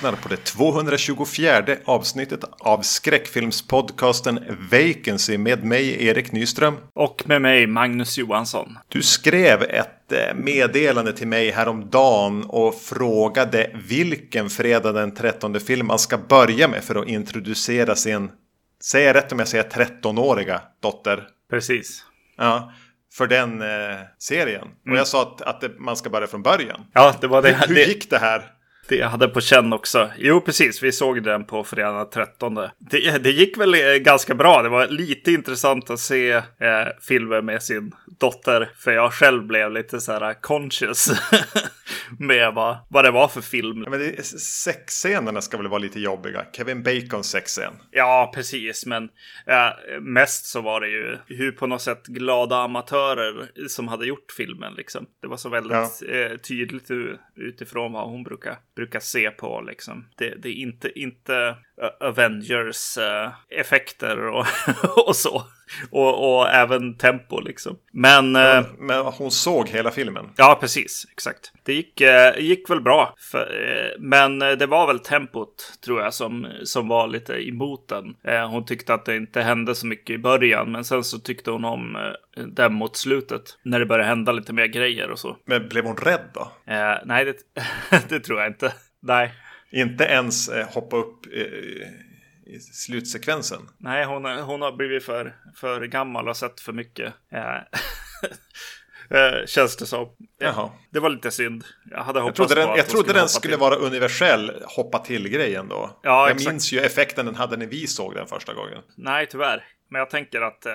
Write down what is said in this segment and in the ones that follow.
Lyssnar på det 224 avsnittet av skräckfilmspodcasten Vacancy med mig Erik Nyström. Och med mig Magnus Johansson. Du skrev ett eh, meddelande till mig häromdagen och frågade vilken fredag den 13 film man ska börja med för att introducera sin, säger jag rätt om jag säger 13-åriga dotter? Precis. Ja, för den eh, serien. Mm. Och jag sa att, att det, man ska börja från början. Ja, det var det. Hur, hur gick det här? Det hade på känn också. Jo, precis. Vi såg den på fredag 13. Det, det gick väl eh, ganska bra. Det var lite intressant att se eh, filmer med sin dotter. För jag själv blev lite så här conscious med vad, vad det var för film. Ja, men det, sexscenerna ska väl vara lite jobbiga. Kevin Bacons sexscen. Ja, precis. Men eh, mest så var det ju hur på något sätt glada amatörer som hade gjort filmen. Liksom. Det var så väldigt ja. eh, tydligt utifrån vad hon brukar brukar se på. Liksom. Det, det är inte, inte Avengers-effekter eh, och, och så. Och, och, även tempo liksom. Men, men, uh, men, hon såg hela filmen? Ja, precis. Exakt. Det gick, uh, gick väl bra. För, uh, men det var väl tempot, tror jag, som, som var lite emot den. hon tyckte att det inte hände så mycket i början, men sen så tyckte hon om den mot slutet. När det började hända lite mer grejer och så. Men blev hon rädd då? nej, det, det tror jag inte. Nej. Inte ens eh, hoppa upp eh, i slutsekvensen. Nej, hon, hon har blivit för, för gammal och sett för mycket. Eh, eh, känns det som. Jaha. Det var lite synd. Jag hade hoppats jag trodde den, jag trodde skulle den skulle vara universell hoppa till-grejen då. Ja, jag exakt. minns ju effekten den hade när vi såg den första gången. Nej, tyvärr. Men jag tänker att uh,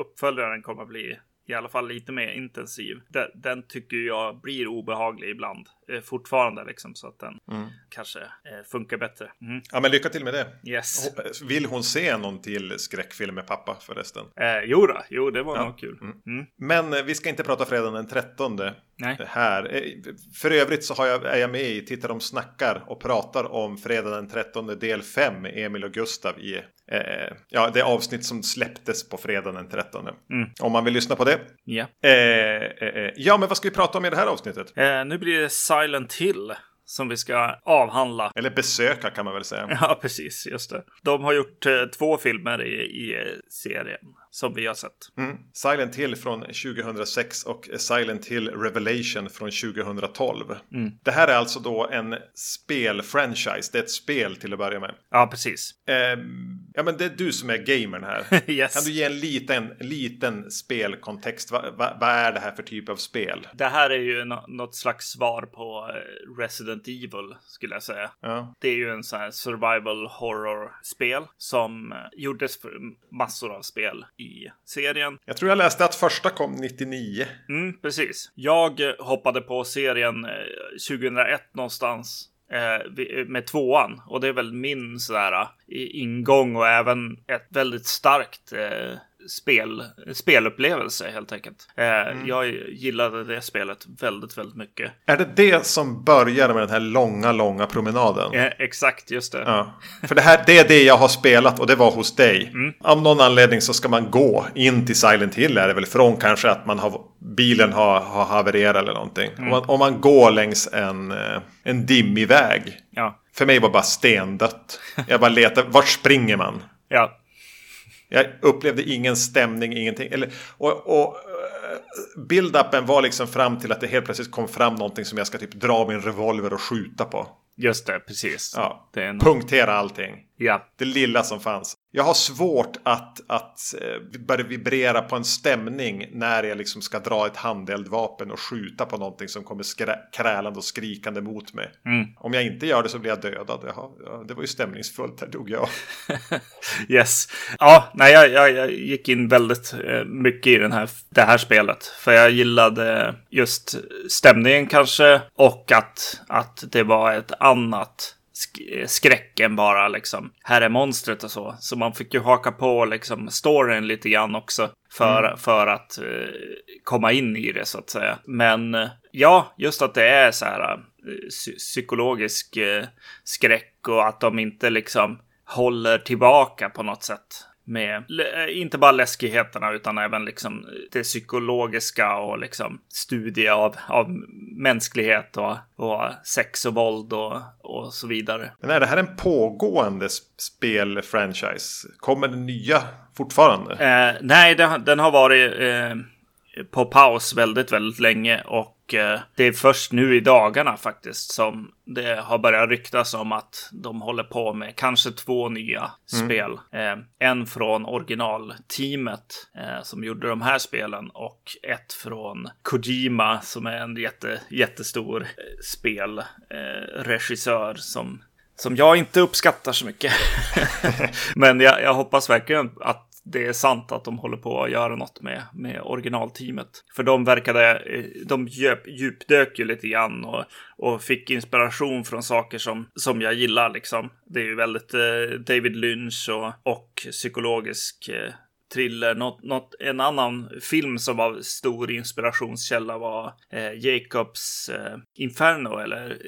uppföljaren kommer att bli i alla fall lite mer intensiv. Den, den tycker jag blir obehaglig ibland eh, fortfarande liksom så att den mm. kanske eh, funkar bättre. Mm. Ja, men lycka till med det. Yes. Vill hon se någon till skräckfilm med pappa förresten? Eh, jo då, jo det var ja. nog kul. Mm. mm. Men eh, vi ska inte prata fredagen den 13 Nej. här. Eh, för övrigt så har jag, är jag med i Titta de snackar och pratar om fredagen den 13 del 5 med Emil och Gustav i eh, ja, det avsnitt som släpptes på fredagen den 13. Mm. Om man vill lyssna på det. Ja. Eh, eh, ja, men vad ska vi prata om i det här avsnittet? nu blir det Silent Hill som vi ska avhandla. Eller besöka kan man väl säga. Ja, precis. Just det. De har gjort eh, två filmer i, i serien som vi har sett. Mm. Silent Hill från 2006 och Silent Hill Revelation från 2012. Mm. Det här är alltså då en spelfranchise. Det är ett spel till att börja med. Ja, precis. Eh, ja, men det är du som är gamern här. yes. Kan du ge en liten, liten spelkontext? Vad va, va är det här för typ av spel? Det här är ju något slags svar på eh, Resident Evil skulle jag säga. Ja. Det är ju en sån här survival horror-spel som eh, gjordes för massor av spel i serien. Jag tror jag läste att första kom 99. Mm, precis. Jag hoppade på serien 2001 eh, någonstans eh, med tvåan. Och det är väl min sådär ingång och även ett väldigt starkt spel, spelupplevelse helt enkelt. Eh, mm. Jag gillade det spelet väldigt, väldigt mycket. Är det det som börjar med den här långa, långa promenaden? Eh, exakt, just det. Ja. För det här, det är det jag har spelat och det var hos dig. Mm. Av någon anledning så ska man gå in till Silent Hill är det väl från kanske att man har bilen har, har havererat eller någonting. Mm. Om, man, om man går längs en, eh, en dimmig väg. Ja. För mig var det bara stendött. Jag bara letar, vart springer man? Ja. Jag upplevde ingen stämning, ingenting. Eller, och, och build-upen var liksom fram till att det helt plötsligt kom fram någonting som jag ska typ dra min revolver och skjuta på. Just det, precis. Ja. Det en... Punktera allting. Ja. Det lilla som fanns. Jag har svårt att, att eh, börja vibrera på en stämning när jag liksom ska dra ett handeldvapen och skjuta på någonting som kommer krälande och skrikande mot mig. Mm. Om jag inte gör det så blir jag dödad. Jaha, ja, det var ju stämningsfullt, där dog jag. yes. Ja, nej, jag, jag, jag, gick in väldigt eh, mycket i den här, det här spelet. För jag gillade just stämningen kanske och att, att det var ett annat skräcken bara liksom. Här är monstret och så. Så man fick ju haka på liksom storyn lite grann också. För, mm. för att uh, komma in i det så att säga. Men uh, ja, just att det är så här uh, psykologisk skräck och att de inte liksom håller tillbaka på något sätt med inte bara läskigheterna utan även liksom det psykologiska och liksom studie av, av mänsklighet och, och sex och våld och, och så vidare. Men är det här en pågående spelfranchise? Kommer det nya fortfarande? Eh, nej, det, den har varit eh, på paus väldigt, väldigt länge och eh, det är först nu i dagarna faktiskt som det har börjat ryktas om att de håller på med kanske två nya mm. spel. Eh, en från originalteamet eh, som gjorde de här spelen och ett från Kojima som är en jätte, jättestor spelregissör som som jag inte uppskattar så mycket. Men jag, jag, hoppas verkligen att det är sant att de håller på att göra något med, med originalteamet. För de verkade, eh, de djup, djupdök ju lite grann och, och fick inspiration från saker som, som jag gillar liksom. Det är ju väldigt eh, David Lynch och, och psykologisk eh, thriller. Något, något, en annan film som var stor inspirationskälla var eh, Jacobs eh, Inferno eller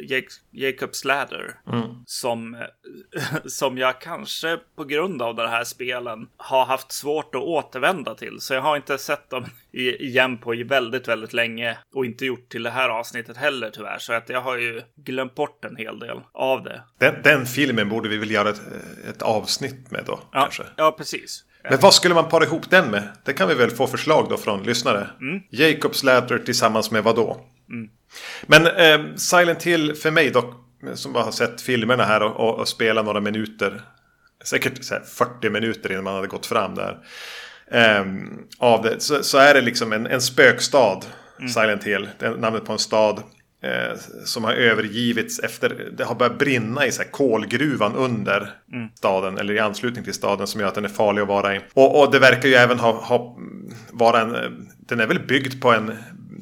Jacobs Ladder. Mm. Som, som jag kanske på grund av de här spelen har haft svårt att återvända till. Så jag har inte sett dem igen på väldigt, väldigt länge och inte gjort till det här avsnittet heller tyvärr. Så att jag har ju glömt bort en hel del av det. Den, den filmen borde vi väl göra ett, ett avsnitt med då? Ja, kanske? ja precis. Men vad skulle man para ihop den med? Det kan vi väl få förslag då från lyssnare. Mm. Jacobs Ladder tillsammans med vad då? Mm. Men eh, Silent Hill för mig dock, som bara har sett filmerna här och, och, och spelat några minuter. Säkert här, 40 minuter innan man hade gått fram där. Eh, av det, så, så, är det liksom en, en spökstad, mm. Silent Hill. Namnet på en stad. Eh, som har övergivits efter det har börjat brinna i så här kolgruvan under mm. staden eller i anslutning till staden som gör att den är farlig att vara i. Och, och det verkar ju även ha, ha vara en, den är väl byggd på en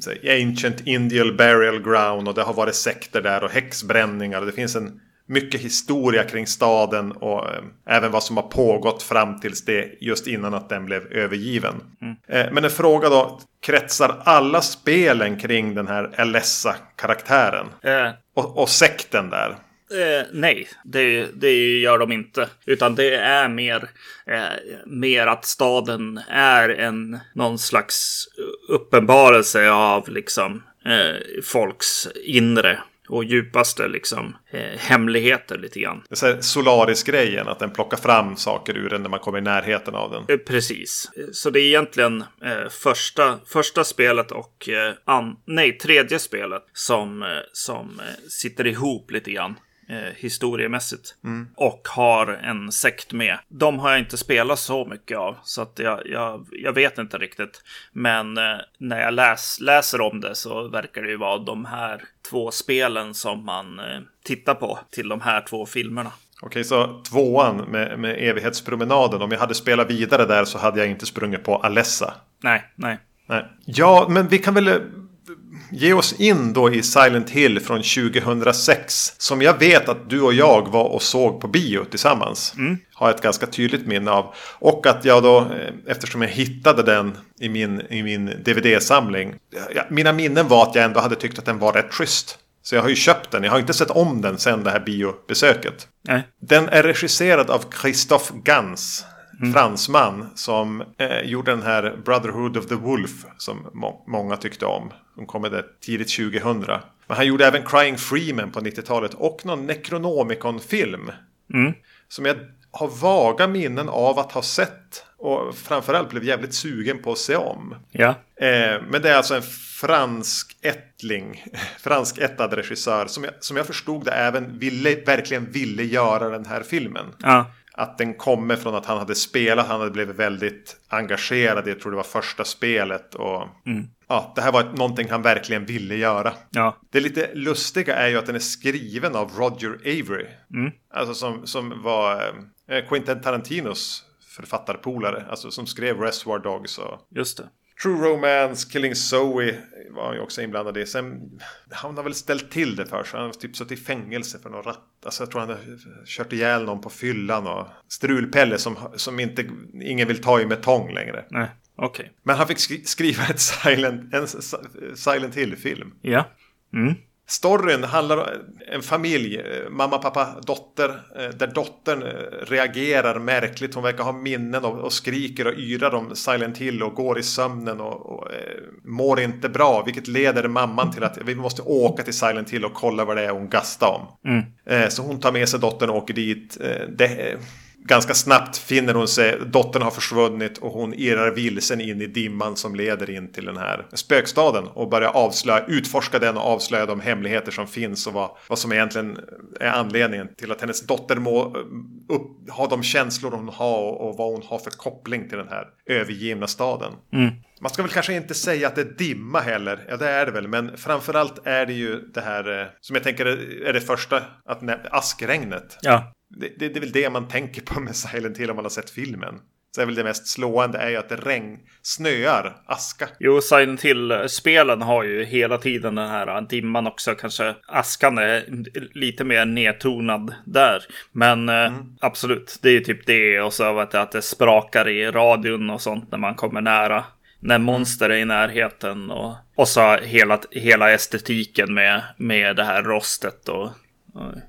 här, ancient indial burial ground och det har varit sekter där och häxbränningar. Det finns en mycket historia kring staden och eh, även vad som har pågått fram tills det just innan att den blev övergiven. Mm. Eh, men en fråga då, kretsar alla spelen kring den här Alessa-karaktären? Eh. Och, och sekten där? Eh, nej, det, det gör de inte. Utan det är mer, eh, mer att staden är en någon slags uppenbarelse av liksom eh, folks inre och djupaste liksom, eh, hemligheter lite grann. Det är Solaris-grejen, att den plockar fram saker ur den när man kommer i närheten av den. Eh, precis. Så det är egentligen eh, första, första spelet och eh, an, nej, tredje spelet som, eh, som eh, sitter ihop lite grann eh, historiemässigt. Mm. Och har en sekt med. De har jag inte spelat så mycket av. Så att jag, jag, jag vet inte riktigt. Men eh, när jag läs, läser om det så verkar det ju vara de här två spelen som man eh, tittar på till de här två filmerna. Okej, så tvåan med, med evighetspromenaden. Om jag hade spelat vidare där så hade jag inte sprungit på Alessa. Nej, nej. nej. Ja, men vi kan väl ge oss in då i Silent Hill från 2006. Som jag vet att du och jag var och såg på bio tillsammans. Mm. Har ett ganska tydligt minne av. Och att jag då, eh, eftersom jag hittade den i min, i min DVD-samling. Mina minnen var att jag ändå hade tyckt att den var rätt schysst. Så jag har ju köpt den. Jag har inte sett om den sen det här biobesöket. Nej. Den är regisserad av Christoph Gans mm. fransman som eh, gjorde den här Brotherhood of the Wolf som må många tyckte om. De kom med det tidigt 2000. Men han gjorde även Crying Freeman på 90-talet och någon Necronomicon-film. Mm. Som jag har vaga minnen av att ha sett. Och framförallt blev jävligt sugen på att se om. Ja. Eh, men det är alltså en fransk ättling. fransk ättad regissör. Som jag, som jag förstod det även ville, verkligen ville göra den här filmen. Ja att den kommer från att han hade spelat. Han hade blivit väldigt engagerad jag tror det var första spelet. Och mm. ja, det här var någonting han verkligen ville göra. Ja. Det lite lustiga är ju att den är skriven av Roger Avery. Mm. Alltså som, som var eh, Quentin Tarantinos författarpolare. Alltså som skrev Reservoir Dogs. Och... Just det. True Romance, Killing Zoe var han ju också inblandad i. Sen, han har väl ställt till det för sig. Han har typ suttit i fängelse för någon ratt. Alltså jag tror han har kört ihjäl någon på fyllan och strulpelle som, som inte, ingen vill ta i med tång längre. Nej, okej. Okay. Men han fick skriva ett Silent, en Silent Hill-film. Ja. Mm. Storyn handlar om en familj, eh, mamma, pappa, dotter, eh, där dottern eh, reagerar märkligt. Hon verkar ha minnen och, och skriker och yrar om Silent Hill och går i sömnen och, och eh, mår inte bra. Vilket leder mamman till att vi måste åka till Silent Hill och kolla vad det är hon gastar om. Mm. Eh, så hon tar med sig dottern och åker dit. Eh, det, ganska snabbt finner hon sig, dottern har försvunnit och hon irrar vilsen in i dimman som leder in till den här spökstaden och börjar avslöja, utforska den och avslöja de hemligheter som finns och vad, vad som egentligen är anledningen till att hennes dotter må upp, ha de känslor hon har och, och vad hon har för koppling till den här övergivna staden. Mm. Man ska väl kanske inte säga att det är dimma heller. Ja, det är det väl. Men framförallt är det ju det här eh, som jag tänker är det första. Att askregnet. Ja. Det, det, det är väl det man tänker på med Silent Hill om man har sett filmen. Så är väl det mest slående är ju att det regn, snöar, aska. Jo, Silent Hill-spelen har ju hela tiden den här dimman också. Kanske askan är lite mer nedtonad där. Men eh, mm. absolut, det är ju typ det. Och så vet jag, att det sprakar i radion och sånt när man kommer nära. När monster är i närheten. Och, och så hela, hela estetiken med, med det här rostet och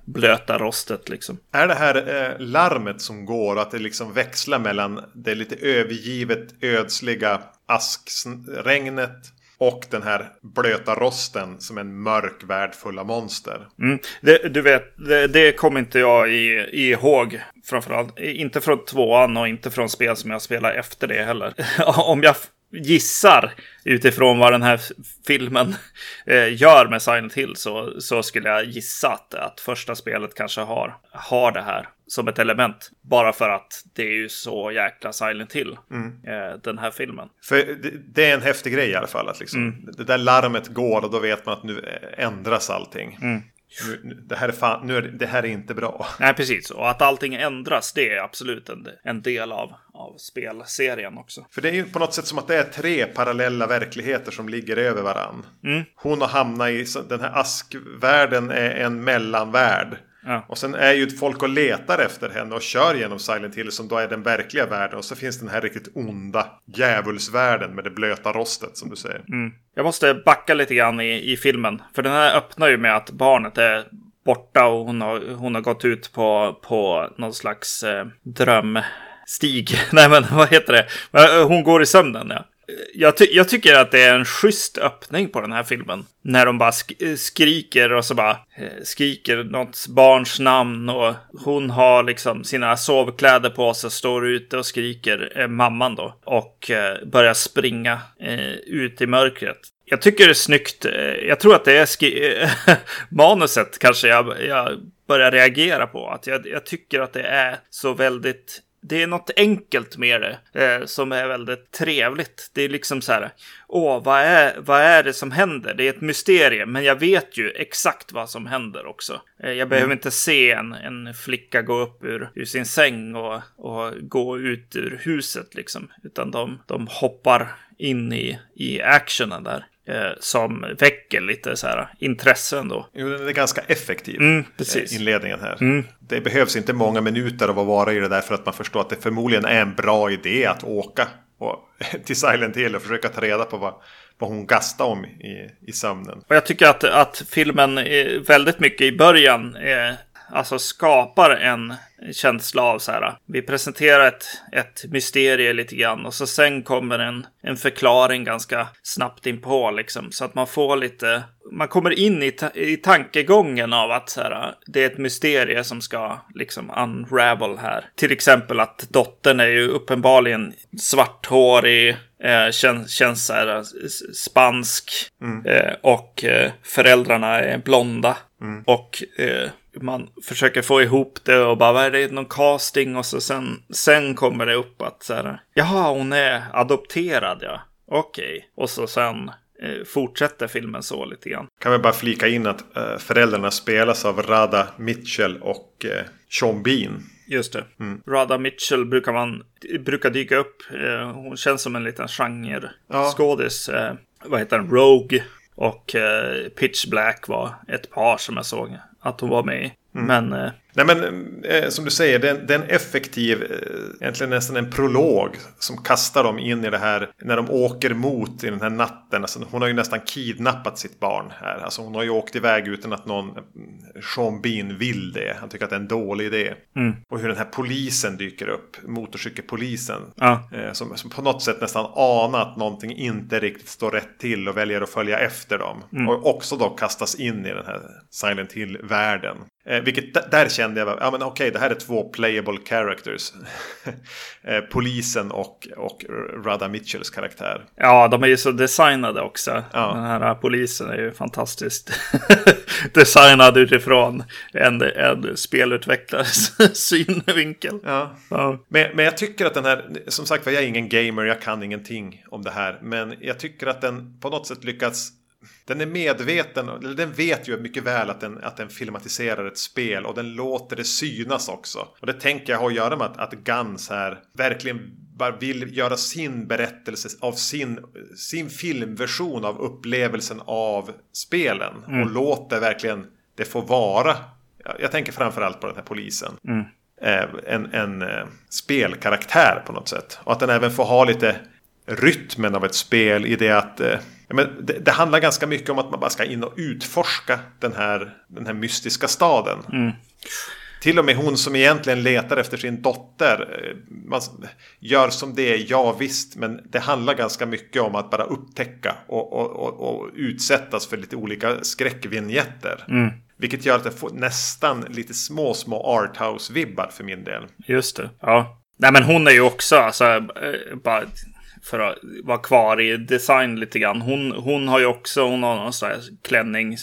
blöta rostet liksom. Är det här eh, larmet som går att det liksom växlar mellan det lite övergivet ödsliga askregnet och den här blöta rosten som en mörk värld full av monster. Mm. Det, du vet, det, det kommer inte jag i, ihåg. Framförallt inte från tvåan och inte från spel som jag spelar efter det heller. Om jag gissar utifrån vad den här filmen eh, gör med Silent Hill så, så skulle jag gissa att, att första spelet kanske har, har det här som ett element. Bara för att det är ju så jäkla Silent Hill, mm. eh, den här filmen. För det, det, är en häftig grej i alla fall. Att liksom, mm. Det där larmet går och då vet man att nu ändras allting. Mm. Nu, det, här är fan, nu är det, det, här är inte bra. Nej, precis. Och att allting ändras, det är absolut en, en del av, av spelserien också. För det är ju på något sätt som att det är tre parallella verkligheter som ligger över varann. Mm. Hon har hamnat i, den här askvärlden är en mellanvärld. Ja. Och sen är ju folk och letar efter henne och kör genom Silent Hill som då är den verkliga världen. Och så finns den här riktigt onda djävulsvärlden med det blöta rostet som du säger. Mm. Jag måste backa lite grann i, i filmen. För den här öppnar ju med att barnet är borta och hon har, hon har gått ut på, på någon slags eh, Stig. Nej men vad heter det? Eh, hon går i sömnen ja jag, ty jag, tycker att det är en schysst öppning på den här filmen. När de bara sk eh, skriker och så bara eh, skriker något barns namn och hon har liksom sina sovkläder på sig, står ute och skriker, eh, mamman då, och eh, börjar springa eh, ut i mörkret. Jag tycker det är snyggt. Eh, jag tror att det är manuset kanske jag, jag börjar reagera på. Att jag, jag tycker att det är så väldigt det är något enkelt med det eh, som är väldigt trevligt. Det är liksom så här, åh, vad är, vad är det som händer? Det är ett mysterium, men jag vet ju exakt vad som händer också. Eh, jag behöver mm. inte se en, en flicka gå upp ur, ur sin säng och, och gå ut ur huset liksom, utan de, de hoppar in i, i actionen där eh, som väcker lite så här intresse ändå. Jo, den är ganska effektiv. Mm, precis. Eh, inledningen här. Mm. Det behövs inte många minuter av att vara i det där för att man förstår att det förmodligen är en bra idé att åka och, till Silent Hill och försöka ta reda på vad, vad hon gastade om i, i sömnen. Och jag tycker att, att filmen väldigt mycket i början är alltså skapar en känsla av så här. Vi presenterar ett, ett mysterie lite grann och så sen kommer en, en förklaring ganska snabbt in på liksom. Så att man får lite, man kommer in i, ta i tankegången av att så här, det är ett mysterie som ska liksom unravel här. Till exempel att dottern är ju uppenbarligen svarthårig, eh, känns, känns så här spansk mm. eh, och eh, föräldrarna är blonda. Mm. Och eh, man försöker få ihop det och bara, vad är det, någon casting? Och så sen, sen kommer det upp att så här, jaha, hon är adopterad ja. Okej. Okay. Och så sen eh, fortsätter filmen så lite grann. Kan vi bara flika in att eh, föräldrarna spelas av Rada Mitchell och eh, Sean Bean. Just det. Mm. Rada Mitchell brukar man brukar dyka upp. Eh, hon känns som en liten genre ja. Eh, vad heter den? Rogue och eh, Pitch Black var ett par som jag såg att hon var med i. Mm. Men eh, Nej men eh, som du säger, det är, en, det är en effektiv, eh, egentligen nästan en prolog som kastar dem in i det här när de åker mot i den här natten. Alltså, hon har ju nästan kidnappat sitt barn här. Alltså, hon har ju åkt iväg utan att någon, Sean Bean vill det. Han tycker att det är en dålig idé. Mm. Och hur den här polisen dyker upp, motorcykelpolisen. Ja. Eh, som, som på något sätt nästan anar att någonting inte riktigt står rätt till och väljer att följa efter dem. Mm. Och också då kastas in i den här Silent Hill-världen. Eh, vilket där kände jag, ja men okej det här är två playable characters. eh, polisen och, och Radha Mitchells karaktär. Ja, de är ju så designade också. Ja. Den här polisen är ju fantastiskt designad utifrån en, en spelutvecklares synvinkel. Ja. Ja. Men, men jag tycker att den här, som sagt var jag är ingen gamer, jag kan ingenting om det här. Men jag tycker att den på något sätt lyckats den är medveten, eller den vet ju mycket väl att den, att den filmatiserar ett spel och den låter det synas också. Och det tänker jag har att göra med att, att Guns här verkligen bara vill göra sin berättelse av sin, sin filmversion av upplevelsen av spelen. Och låter verkligen det få vara. Jag, tänker framförallt på den här polisen eh, en, en eh, spelkaraktär på något sätt. Och att den även får ha lite rytmen av ett spel i det att eh, men det, det handlar ganska mycket om att man bara ska in och utforska den här, den här mystiska staden. Till och med hon som egentligen letar efter sin dotter. eh, Man gör som det är, ja visst. Men det handlar ganska mycket om att bara upptäcka och, och, och, och utsättas för lite olika skräckvinjetter. Vilket gör att det får nästan lite små, små arthouse-vibbar för min del. Just det. Ja. Nej, men hon är ju också, alltså, eh, bara för att vara kvar i design lite grann. Hon, hon har ju också, hon har någon sån här klänning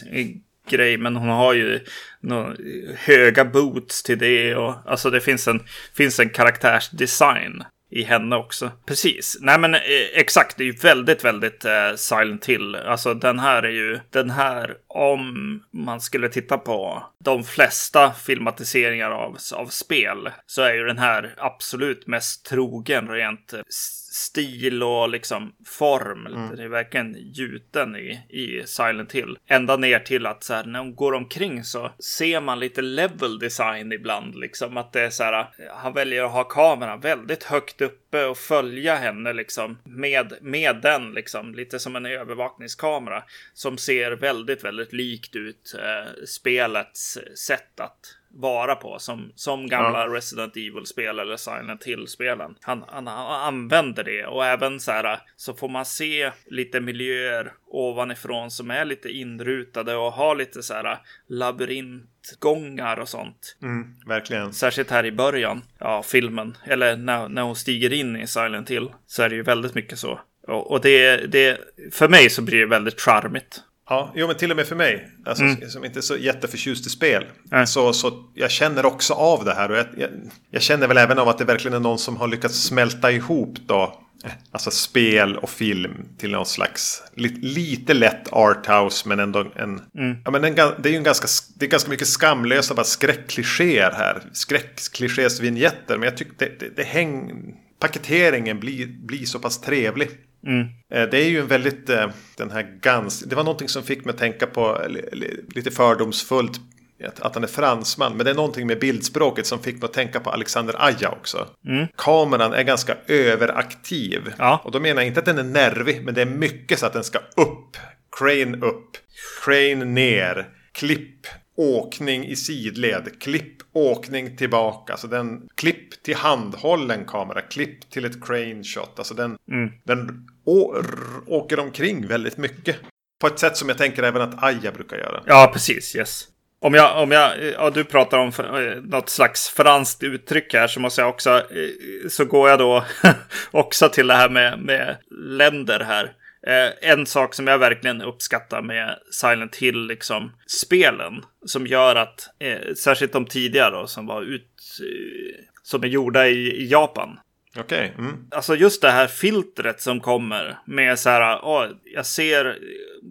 grej, men hon har ju några höga boots till det och alltså det finns en, finns en karaktärsdesign i henne också. Precis. Nej men eh, exakt, det är ju väldigt, väldigt eh, Silent Hill. Alltså den här är ju, den här om man skulle titta på de flesta filmatiseringar av, av spel så är ju den här absolut mest trogen rent eh, stil och liksom form. Det är verkligen gjuten i, i Silent Hill. Ända ner till att så här, när hon går omkring så ser man lite level design ibland. Liksom att det är så här, han väljer att ha kameran väldigt högt uppe och följa henne liksom med, med den liksom. Lite som en övervakningskamera som ser väldigt, väldigt likt ut eh, spelets sätt att vara på som, som gamla Resident Evil-spel eller Silent Hill-spelen. Han, han, han använder det och även så här så får man se lite miljöer ovanifrån som är lite inrutade och har lite så här labyrintgångar och sånt. Mm, verkligen. Särskilt här i början av filmen, eller när, när hon stiger in i Silent Hill, så är det ju väldigt mycket så. Och, och det, det, för mig så blir det väldigt charmigt. Ja, jo men till och med för mig, alltså, som inte är så jätteförtjust i spel, Nej. så, så jag känner också av det här. Och jag, jag, jag känner väl även av att det verkligen är någon som har lyckats smälta ihop då, alltså spel och film till någon slags li, lite lätt arthouse, men ändå en... Ja, men en, det är ju en ganska, det är ganska mycket skamlösa bara skräckklichéer här. Skräckklichés-vinjetter, men jag tycker det, det, det häng... Paketeringen blir, blir så pass trevlig. Eh, Det är ju en väldigt, eh, den här Gans, det var någonting som fick mig att tänka på eh, li- li- lite fördomsfullt att, han är fransman. Men det är någonting med bildspråket som fick mig att tänka på Alexander Aja också. Kameran är ganska överaktiv. Ja. Och då menar jag inte att den är nervig, men det är mycket så att den ska upp. Crane upp, crane ner, klipp, åkning i sidled, klipp, åkning tillbaka. Alltså den klipp till handhållen kamera, klipp till ett crane shot. Alltså den, den å, r- åker omkring väldigt mycket. På ett sätt som jag tänker även att Aja brukar göra. Ja, precis. Yes. Om jag, om jag, ja, du pratar om eh, något slags franskt uttryck här så måste jag också, eh, så går jag då också till det här med, med länder här. Eh, en sak som jag verkligen uppskattar med Silent Hill, liksom spelen, som gör att, eh, särskilt de tidigare då, som var ut, eh, som är gjorda i, i Japan. Okej. Mm. Alltså just det här filtret som kommer med så här, åh, jag ser,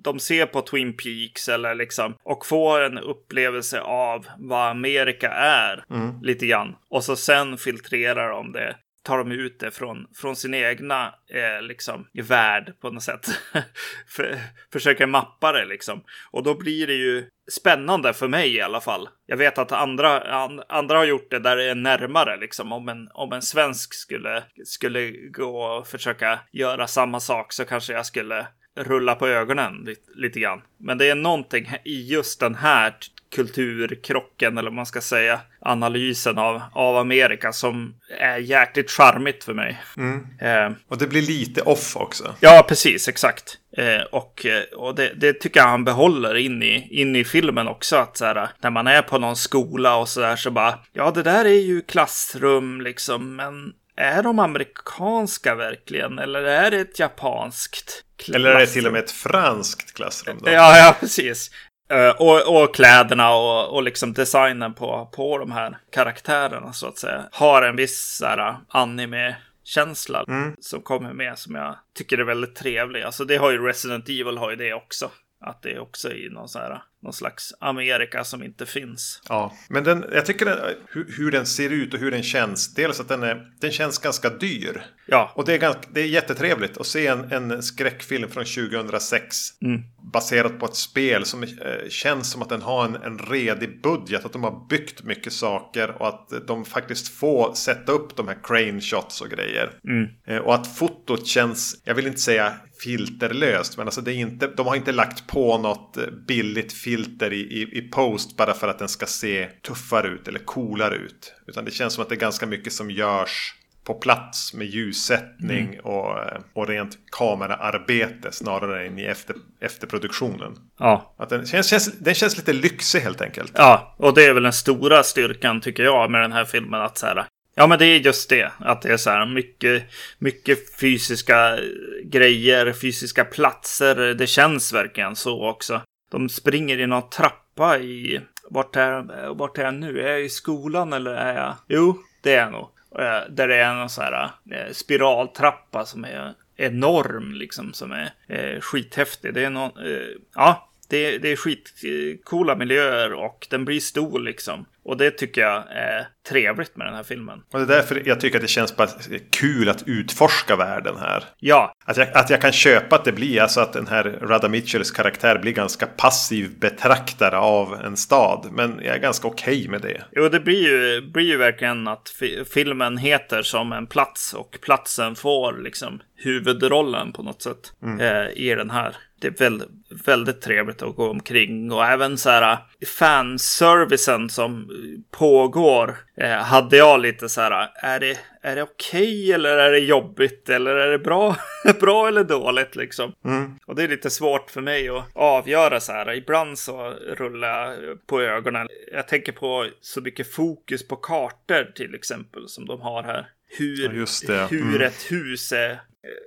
de ser på Twin Peaks eller liksom och får en upplevelse av vad Amerika är lite grann. Och så sen filtrerar de det tar de ut det från, från sin egna eh, liksom, värld på något sätt. för, försöker mappa det liksom. Och då blir det ju spännande för mig i alla fall. Jag vet att andra, an, andra har gjort det där det är närmare liksom. Om en, om en svensk skulle, skulle gå och försöka göra samma sak så kanske jag skulle rulla på ögonen lite, lite grann. Men det är någonting i just den här kulturkrocken eller vad man ska säga, analysen av, av Amerika som är jäkligt charmigt för mig. Mm. Eh, och det blir lite off också. Ja, precis, exakt. Eh, och eh, och det, det, tycker jag han behåller in i, in i filmen också. Att så här, när man är på någon skola och så där så bara, ja det där är ju klassrum liksom, men är de amerikanska verkligen? Eller är det ett japanskt? Klassrum? Eller är det till och med ett franskt klassrum? Då? Ja, ja, precis. Uh, och, och, kläderna och, och liksom designen på, på de här karaktärerna så att säga har en viss här, anime-känsla mm. som kommer med som jag tycker är väldigt trevlig. Alltså det har ju Resident Evil har ju det också. Att det är också i någon, så här, någon slags Amerika som inte finns. Ja, men den, jag tycker den, hur, hur, den ser ut och hur den känns. Dels att den, är, den känns ganska dyr. Ja. Och det är, ganska, det är jättetrevligt att se en, en skräckfilm från 2006. Mm. Baserat på ett spel som eh, känns som att den har en, en redig budget. Att de har byggt mycket saker och att de faktiskt får sätta upp de här crane shots och grejer. Mm. Eh, och att fotot känns, jag vill inte säga filterlöst. Men alltså det är inte, de har inte lagt på något eh, billigt filter i, i, i post bara för att den ska se tuffare ut eller coolare ut. Utan det känns som att det är ganska mycket som görs på plats med ljussättning mm. och, och rent kameraarbete snarare än i efter, efterproduktionen. Ja. Att den, känns, känns, den känns lite lyxig helt enkelt. Ja, och det är väl den stora styrkan tycker jag med den här filmen. Att så här, Ja, men det är just det. Att det är så här mycket, mycket fysiska grejer, fysiska platser. Det känns verkligen så också. De springer i någon trappa i... Vart är, vart är jag nu? Är jag i skolan eller är jag... Jo, det är jag nog. Eh, där det är någon sån här eh, spiraltrappa som är enorm liksom. Som är eh, skithäftig. Det är någon... Eh, ja, det, det är skitcoola miljöer och den blir stor liksom. Och det tycker jag är trevligt med den här filmen. Och det är därför jag tycker att det känns bara kul att utforska världen här. Ja. Att jag, att jag kan köpa att det blir, alltså att den här Rada Mitchells karaktär blir ganska passiv betraktare av en stad. Men jag är ganska okej okay med det. Jo, det blir ju, blir ju verkligen att filmen heter som en plats och platsen får liksom huvudrollen på något sätt mm. eh, i den här. Det är väldigt, väldigt trevligt att gå omkring och även så här fanservicen som pågår eh, hade jag lite så här, är det, är det okej okay, eller är det jobbigt eller är det bra, bra eller dåligt liksom? Mm. Och det är lite svårt för mig att avgöra så här. Ibland så rullar jag på ögonen. Jag tänker på så mycket fokus på kartor till exempel som de har här. Hur, ja, mm. hur ett hus är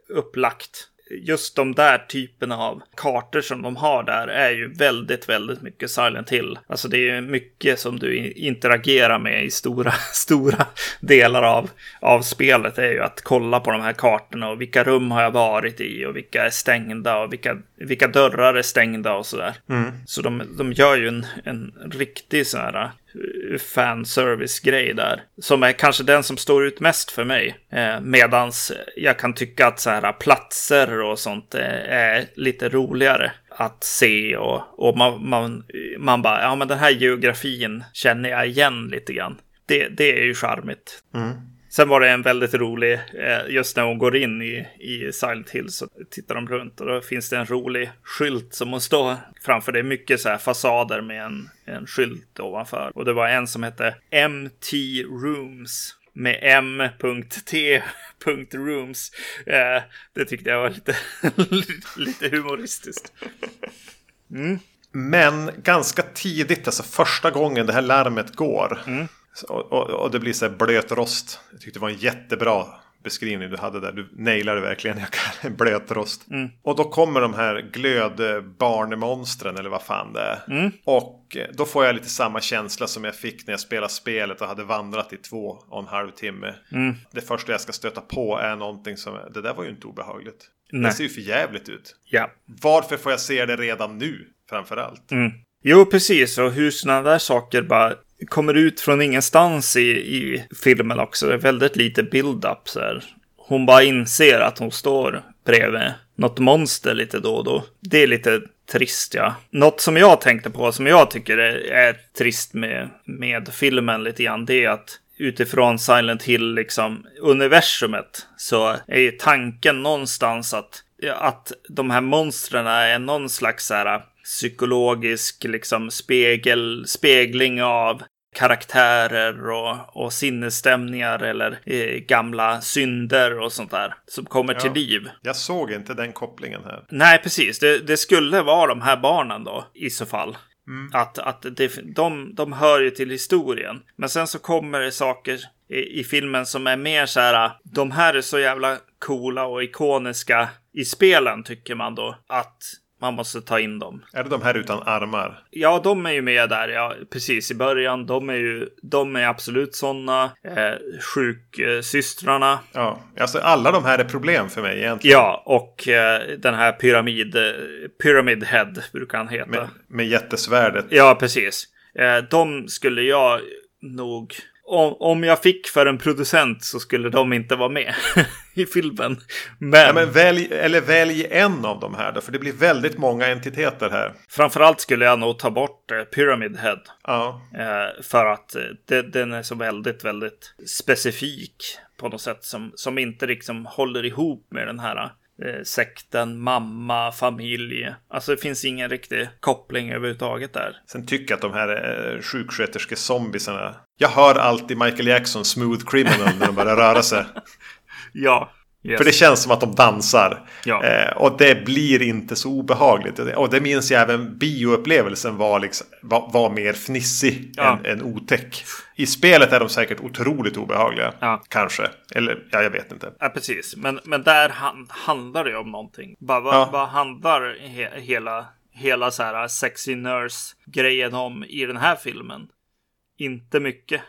upplagt just de där typerna av kartor som de har där är ju väldigt, väldigt mycket Silent Hill. Alltså det är ju mycket som du interagerar med i stora, stora delar av, av spelet. Det är ju att kolla på de här kartorna och vilka rum har jag varit i och vilka är stängda och vilka, vilka dörrar är stängda och sådär. Mm. Så de, de gör ju en, en riktig sån här fanservice-grej där. Som är kanske den som står ut mest för mig. Eh, medans jag kan tycka att så här platser och sånt eh, är lite roligare att se och, och man, man, man bara, ja men den här geografin känner jag igen lite grann. Det, det är ju charmigt. Mm. Sen var det en väldigt rolig, eh, just när hon går in i, i Silent Hill så tittar de runt och då finns det en rolig skylt som hon står framför. Det är mycket så här fasader med en, en skylt ovanför. Och det var en som hette MT Rooms med M.T. Rooms. Eh, det tyckte jag var lite, lite humoristiskt. Mm. Men ganska tidigt, alltså första gången det här larmet går. Mm. Och, och, och, det blir så här blöt rost. Jag tyckte det var en jättebra beskrivning du hade där. Du nailade verkligen jag blöt rost. Mm. Och då kommer de här glödbarnmonstren eller vad fan det är. Mm. Och eh, då får jag lite samma känsla som jag fick när jag spelade spelet och hade vandrat i två och en halv timme. Mm. Det första jag ska stöta på är någonting som, det där var ju inte obehagligt. Nej. Det ser ju för jävligt ut. Ja. Varför får jag se det redan nu? Framför allt. Mm. Jo, precis. Och hur sådana där saker bara kommer ut från ingenstans i, i filmen också. Det är väldigt lite build-up så här. Hon bara inser att hon står bredvid något monster lite då och då. Det är lite trist ja. Något som jag tänkte på som jag tycker är, är trist med, med filmen lite grann. Det är att utifrån Silent Hill liksom universumet så är ju tanken någonstans att att de här monstren är någon slags så här, psykologisk liksom spegel, spegling av karaktärer och, och sinnesstämningar eller eh, gamla synder och sånt där som kommer ja, till liv. Jag såg inte den kopplingen här. Nej, precis. Det, det skulle vara de här barnen då i så fall. Mm. Att, att det, de, de hör ju till historien. Men sen så kommer det saker i, i filmen som är mer så här. De här är så jävla coola och ikoniska i spelen tycker man då. Att man måste ta in dem. Är det de här utan armar? Ja, de är ju med där, ja, precis i början. De är ju, de är absolut sådana. Eh, sjuksystrarna. Ja, alltså alla de här är problem för mig egentligen. Ja, och eh, den här pyramid, Pyramid Head brukar han heta. Med, med jättesvärdet. Ja, precis. Eh, de skulle jag nog om, om jag fick för en producent så skulle de inte vara med i filmen. Men... Ja, men välj, eller välj en av de här då, för det blir väldigt många entiteter här. Framförallt skulle jag nog ta bort eh, Pyramid Head. Ja. Eh, för att eh, det, den är så väldigt, väldigt specifik på något sätt som, som inte liksom håller ihop med den här eh, sekten, mamma, familj. Alltså det finns ingen riktig koppling överhuvudtaget där. Sen tycker jag att de här eh, sjuksköterske-zombiesarna. Jag hör alltid Michael Jackson Smooth Criminal när de börjar röra sig. ja. Yes. För det känns som att de dansar. Ja. Eh, och det blir inte så obehagligt. Och det minns jag även bioupplevelsen var, liksom, var, var mer fnissig ja. än, än otäck. I spelet är de säkert otroligt obehagliga. Ja. Kanske. Eller ja, jag vet inte. Ja, precis. Men, men där han, handlar det om någonting. Bara, vad, ja. vad handlar he, hela, hela så här sexy nurse-grejen om i den här filmen? Inte mycket.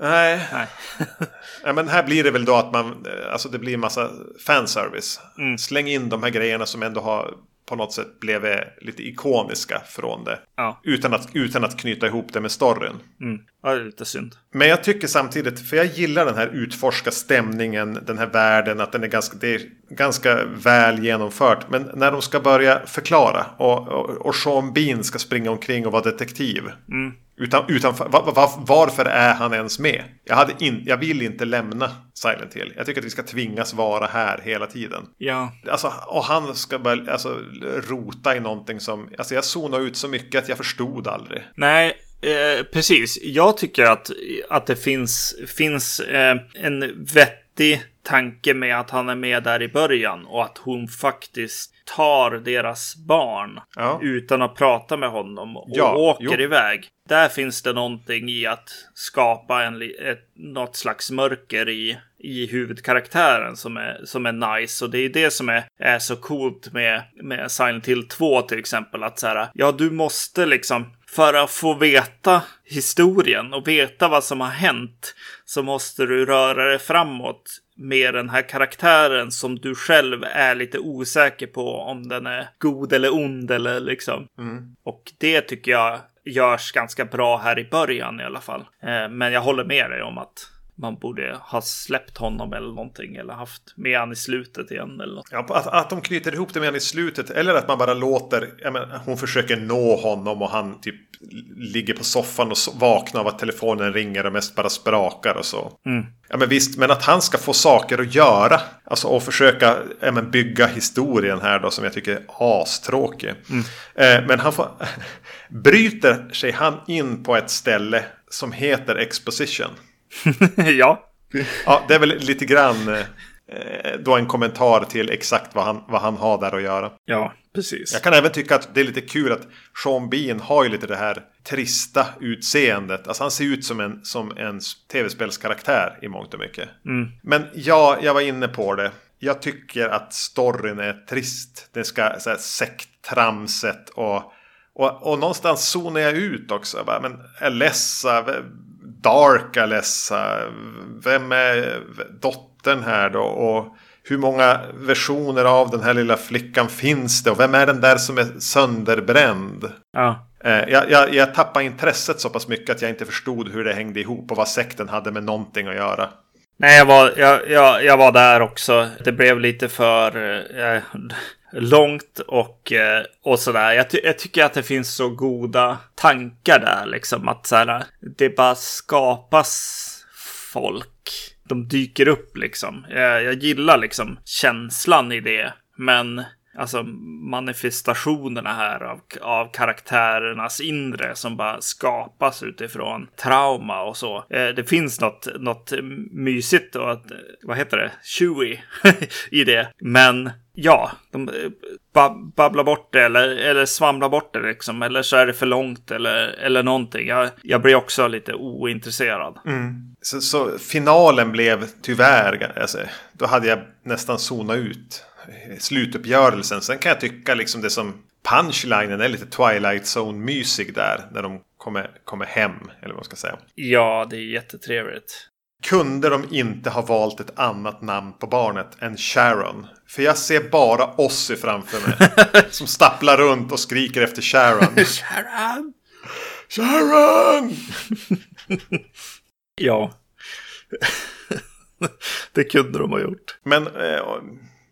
Nej. Nej. ja, men här blir det väl då att man, eh, alltså det blir en massa fanservice. Mm. Släng in de här grejerna som ändå har på något sätt blivit lite ikoniska från det. Ja. Utan, att, utan att knyta ihop det med storyn. Mm. Ja, det är lite synd. Men jag tycker samtidigt, för jag gillar den här utforska stämningen, den här världen, att den är ganska, det är ganska väl genomfört. Men när de ska börja förklara och, och, och Sean Bean ska springa omkring och vara detektiv. Mm. Utan, utan, var, var, varför är han ens med? Jag, hade in, jag vill inte lämna Silent Hill. Jag tycker att vi ska tvingas vara här hela tiden. Ja. Alltså, och han ska börja alltså, rota i någonting som... Alltså jag zonade ut så mycket att jag förstod aldrig. Nej, eh, precis. Jag tycker att, att det finns, finns eh, en vettig tanke med att han är med där i början och att hon faktiskt tar deras barn ja. utan att prata med honom och ja, åker jo. iväg. Där finns det någonting i att skapa en, ett, något slags mörker i, i huvudkaraktären som är, som är nice. Och det är det som är, är så coolt med, med Silent Hill 2 till exempel. Att så här, ja, du måste liksom för att få veta historien och veta vad som har hänt så måste du röra dig framåt med den här karaktären som du själv är lite osäker på om den är god eller ond eller liksom. Mm. Och det tycker jag görs ganska bra här i början i alla fall. Eh, men jag håller med dig om att man borde ha släppt honom eller någonting eller haft med han i slutet igen eller något. Ja, att, att de knyter ihop det med han i slutet eller att man bara låter, menar, hon försöker nå honom och han typ ligger på soffan och vaknar av att telefonen ringer och mest bara sprakar och så. Mm. Ja men visst, men att han ska få saker att göra. Alltså och försöka ja, men bygga historien här då som jag tycker är astråkig. Mm. Eh, men han får, bryter sig han in på ett ställe som heter Exposition. ja. Ja, det är väl lite grann eh, då en kommentar till exakt vad han, vad han har där att göra. Ja, precis. Jag kan även tycka att det är lite kul att Sean Bean har ju lite det här trista utseendet. Alltså han ser ut som en, som en tv-spelskaraktär i mångt och mycket. Mm. Men ja, jag var inne på det. Jag tycker att storyn är trist. Det ska så här, sekttramset och, och, och någonstans zonar jag ut också. Bara, men Alessa, Dark Alessa, vem är dottern här då? Och hur många versioner av den här lilla flickan finns det? Och vem är den där som är sönderbränd? Ja. Eh, jag, jag, jag tappade intresset så pass mycket att jag inte förstod hur det hängde ihop och vad sekten hade med någonting att göra. Nej, jag var, jag, jag, jag var där också. Det blev lite för eh, långt och, eh, och sådär. Jag, ty jag, tycker att det finns så goda tankar där, liksom att så här, det bara skapas folk. De dyker upp liksom. Jag, jag gillar liksom känslan i det, men alltså manifestationerna här av, av karaktärernas inre som bara skapas utifrån trauma och så. Eh, det finns något, något mysigt och att, eh, vad heter det, chewy i det. Men ja, de eh, babblar bort det eller, eller svamlar bort det liksom. Eller så är det för långt eller, eller någonting. Jag, jag blir också lite ointresserad. Mm. Så, så, finalen blev tyvärr, alltså, då hade jag nästan zonat ut slutuppgörelsen. Sen kan jag tycka liksom det som punchlinen är lite Twilight Zone-mysig där. När de kommer, kommer hem, eller vad man ska säga. Ja, det är jättetrevligt. Kunde de inte ha valt ett annat namn på barnet än Sharon? För jag ser bara Ossie framför mig. som stapplar runt och skriker efter Sharon. Sharon! Sharon! ja. det kunde de ha gjort. Men eh,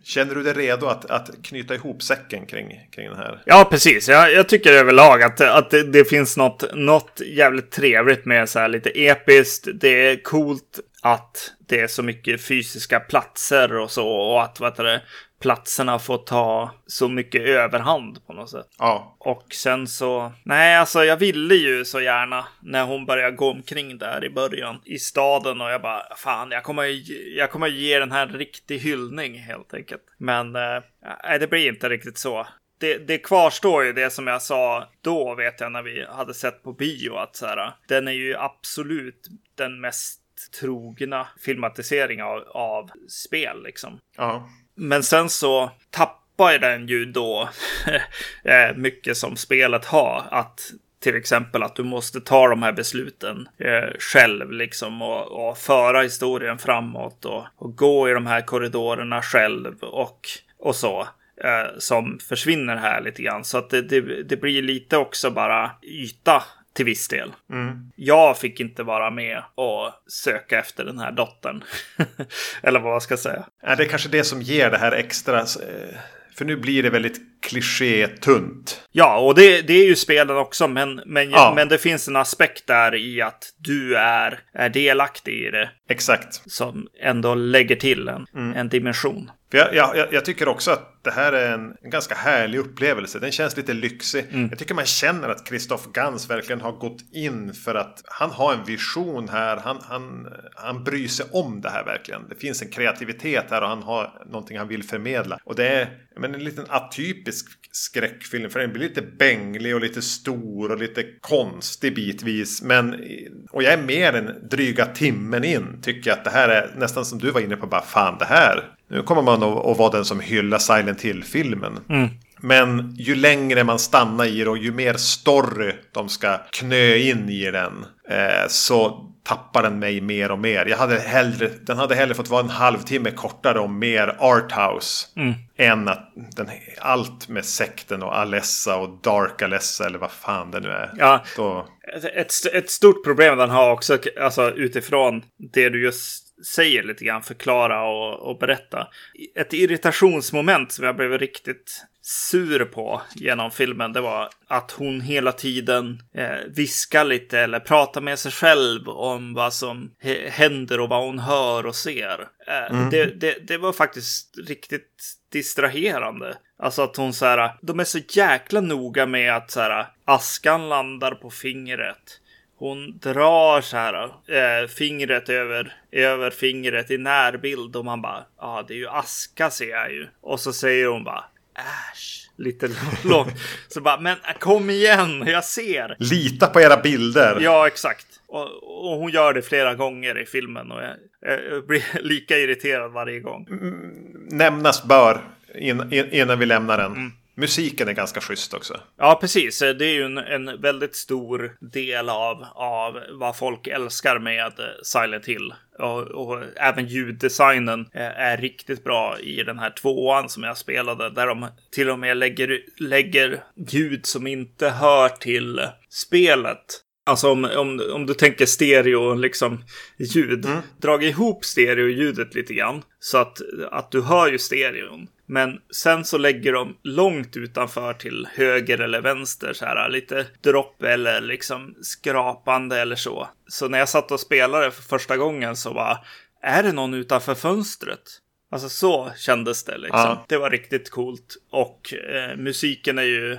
Känner du dig redo att, att knyta ihop säcken kring, kring den här? Ja, precis. Jag, jag tycker överlag att, att det, det, finns något, något jävligt trevligt med så här lite episkt. Det är coolt att det är så mycket fysiska platser och så. Och att vad det, platserna får ta så mycket överhand på något sätt. Ja. Och sen så, nej alltså jag ville ju så gärna när hon började gå omkring där i början i staden och jag bara fan jag kommer, jag kommer ge den här en riktig hyllning helt enkelt. Men eh, det blir inte riktigt så. Det, det, kvarstår ju det som jag sa då vet jag när vi hade sett på bio att så här, den är ju absolut den mest trogna filmatiseringen av, av spel liksom. Ja. Men sen så tappar den ju då eh, mycket som spelet har. Att till exempel att du måste ta de här besluten eh, själv liksom och, och, föra historien framåt och, och, gå i de här korridorerna själv och, och så. Eh, som försvinner här lite grann. Så att det, det, det blir lite också bara yta till viss del. Mm. Jag fick inte vara med och söka efter den här dottern. Eller vad man ska säga. Det är kanske det som ger det här extra. Eh, för nu blir det väldigt klichétunt. Ja, och det, det är ju spelen också. Men, men, ja. men det finns en aspekt där i att du är, är delaktig i det. Exakt. Som ändå lägger till en, mm. en dimension. För jag, jag, jag, tycker också att det här är en, en ganska härlig upplevelse. Den känns lite lyxig. Mm. Jag tycker man känner att Christoph Gans verkligen har gått in för att han har en vision här. Han, han, han bryr sig om det här verkligen. Det finns en kreativitet här och han har någonting han vill förmedla. Och det är men, en liten atypisk skräckfilm. För den blir lite bänglig och lite stor och lite konstig bitvis. Men, och jag är mer än dryga timmen in. Tycker jag att det här är nästan som du var inne på. Bara fan det här nu kommer man att vara den som hyllar Silent Hill-filmen. Mm. Men ju längre man stannar i det och ju mer story de ska knö in i den. Eh, så tappar den mig mer och mer. Jag hade hellre, den hade hellre fått vara en halvtimme kortare och mer arthouse. Mm. Än att den, allt med sekten och Alessa och Dark Alessa eller vad fan det nu är. Ja, Då... ett, ett stort problem den har också, alltså utifrån det du just säger lite grann, förklara och, och berätta. Ett irritationsmoment som jag blev riktigt sur på genom filmen, det var att hon hela tiden eh, viskar lite eller pratar med sig själv om vad som händer och vad hon hör och ser. Eh, mm. det, det, det, var faktiskt riktigt distraherande. Alltså att hon så här, de är så jäkla noga med att så här, askan landar på fingret. Hon drar så här äh, fingret över, över fingret i närbild och man bara ja, ah, det är ju aska ser jag ju. Och så säger hon bara äsch, lite lågt. så bara men kom igen, jag ser. Lita på era bilder. Ja, exakt. Och, och hon gör det flera gånger i filmen och jag, jag blir lika irriterad varje gång. Mm, nämnas bör innan, innan vi lämnar den. Mm musiken är ganska schysst också. Ja, precis. Det är ju en, en väldigt stor del av, av vad folk älskar med eh, Silent Hill. Och, och, även ljuddesignen eh, är riktigt bra i den här tvåan som jag spelade. Där de till och med lägger, lägger ljud som inte hör till spelet. Alltså om, om, om du tänker stereo, liksom ljud. Mm. Drag ihop stereo-ljudet lite grann. Så att, att du hör ju stereon. Men sen så lägger de långt utanför till höger eller vänster så här lite dropp eller liksom skrapande eller så. Så när jag satt och spelade för första gången så var är det någon utanför fönstret? Alltså så kändes det liksom. Ja. Det var riktigt coolt. Och eh, musiken är ju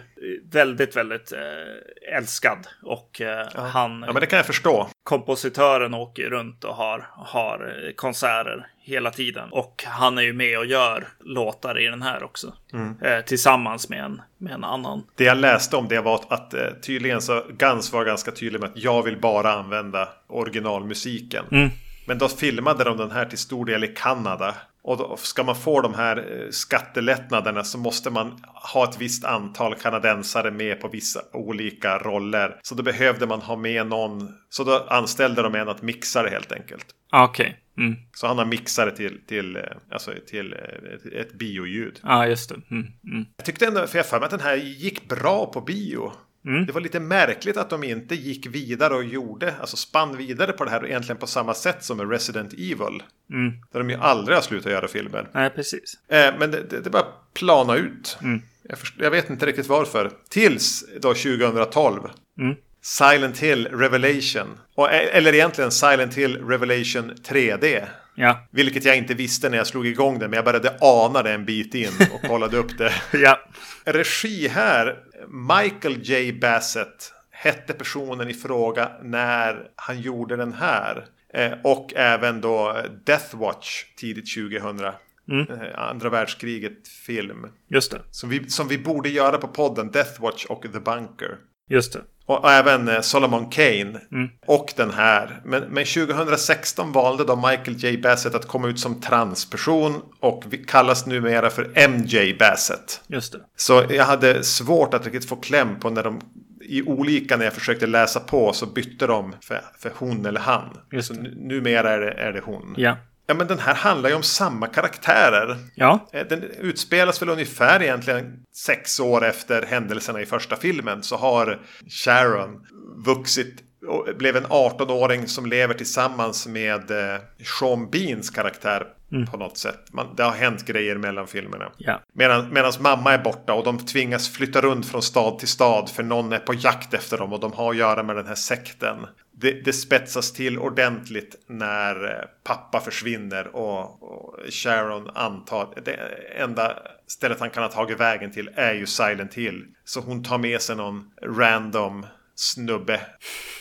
väldigt, väldigt eh, älskad. Och eh, ja. han... Ja, men det kan jag förstå. Kompositören åker runt och har, har eh, konserter hela tiden. Och han är ju med och gör låtar i den här också. Mm. Eh, tillsammans med en, med en annan. Det jag läste om det var att, att eh, tydligen så Gans var ganska tydlig med att jag vill bara använda originalmusiken. Mm. Men då filmade de den här till stor del i Kanada. Och då ska man få de här eh, skattelättnaderna så måste man ha ett visst antal kanadensare med på vissa olika roller. Så då behövde man ha med någon. Så då anställde de en att mixa det helt enkelt. Okej. Okay. Mm. Så han har mixare till, till, eh, alltså till ett, eh, ett bioljud. Ja, ah, just det. Mm. Mm. Jag tyckte ändå, för jag för mig att den här gick bra på bio. Mm. Det var lite märkligt att de inte gick vidare och gjorde, alltså spann vidare på det här egentligen på samma sätt som med Resident Evil. Mm. Där de ju aldrig har slutat göra filmer. Nej, precis. Eh, men det, det, det bara plana ut. Mm. Jag, först, jag, vet inte riktigt varför. Tills då 2012. Mm. Silent Hill Revelation. Och, eh, eller egentligen Silent Hill Revelation 3D. Ja. Vilket jag inte visste när jag slog igång det. Men jag började ana det en bit in och kollade upp det. ja. Regi här Michael J. Bassett hette personen i fråga när han gjorde den här. Eh, och även då Death Watch tidigt 2000. Mm. Eh, andra världskriget film. Just det. Som vi, som vi borde göra på podden. Death Watch och The Bunker. Just det. Och, även eh, Solomon Kane. Mm. Och den här. Men, men 2016 valde då Michael J. Bassett att komma ut som transperson. Och kallas numera för MJ Bassett. Just det. Så jag hade svårt att riktigt få kläm på när de i olika när jag försökte läsa på så bytte de för, för hon eller han. Just det. Så numera är det, är det hon. Ja. Ja men den här handlar ju om samma karaktärer. Ja. Eh, den utspelas väl ungefär egentligen sex år efter händelserna i första filmen. Så har Sharon vuxit och blev en 18-åring som lever tillsammans med eh, Sean Beans karaktär mm. på något sätt. Man, det har hänt grejer mellan filmerna. Ja. Medan mamma är borta och de tvingas flytta runt från stad till stad för någon är på jakt efter dem och de har att göra med den här sekten det, det spetsas till ordentligt när eh, pappa försvinner och, och Sharon antar det enda stället han kan ha tagit vägen till är ju Silent Hill. Så hon tar med sig någon random snubbe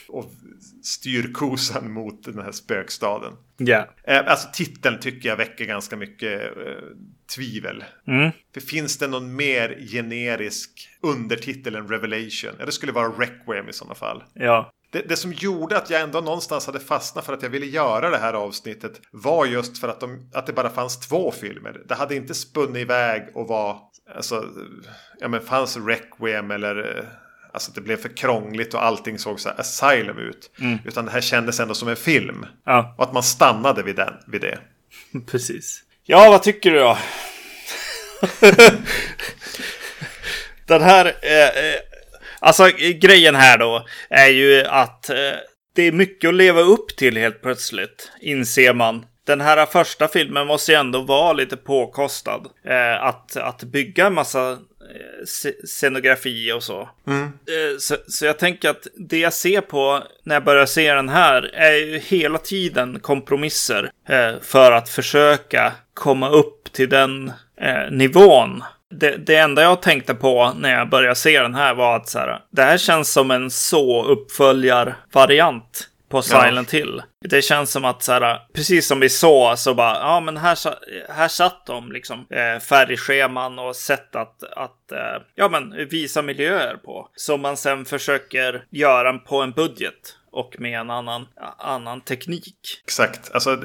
och styr kosan mot den här spökstaden. Ja. Yeah. Alltså titeln tycker jag väcker ganska mycket eh, tvivel. Mm. För finns det någon mer generisk undertitel än Revelation? Ja, det skulle vara Requiem i sådana fall. Ja det, det, som gjorde att jag ändå någonstans hade fastnat för att jag ville göra det här avsnittet var just för att, de, att det bara fanns två filmer. Det hade inte spunnit iväg och var, alltså, ja men fanns Requiem eller Alltså det blev för krångligt och allting såg så här asylum ut. Mm. Utan det här kändes ändå som en film. Ja. Och att man stannade vid, den, vid det. Precis. Ja, vad tycker du då? den här eh, Alltså grejen här då är ju att eh, det är mycket att leva upp till helt plötsligt, inser man. Den här första filmen måste ju ändå vara lite påkostad. Eh, att, att bygga en massa eh, scenografi och så. Mm. Eh, så. Så jag tänker att det jag ser på när jag börjar se den här är ju hela tiden kompromisser eh, för att försöka komma upp till den nivån det, det enda jag tänkte på när jag började se den här var att så här, det här känns som en så uppföljar-variant på Silent ja. Hill. Det känns som att så här, precis som vi såg så bara, ja men här, här satt de liksom eh, färgscheman och sätt att, att eh, ja men visa miljöer på. Som man sen försöker göra på en budget och med en annan, annan teknik. Exakt, alltså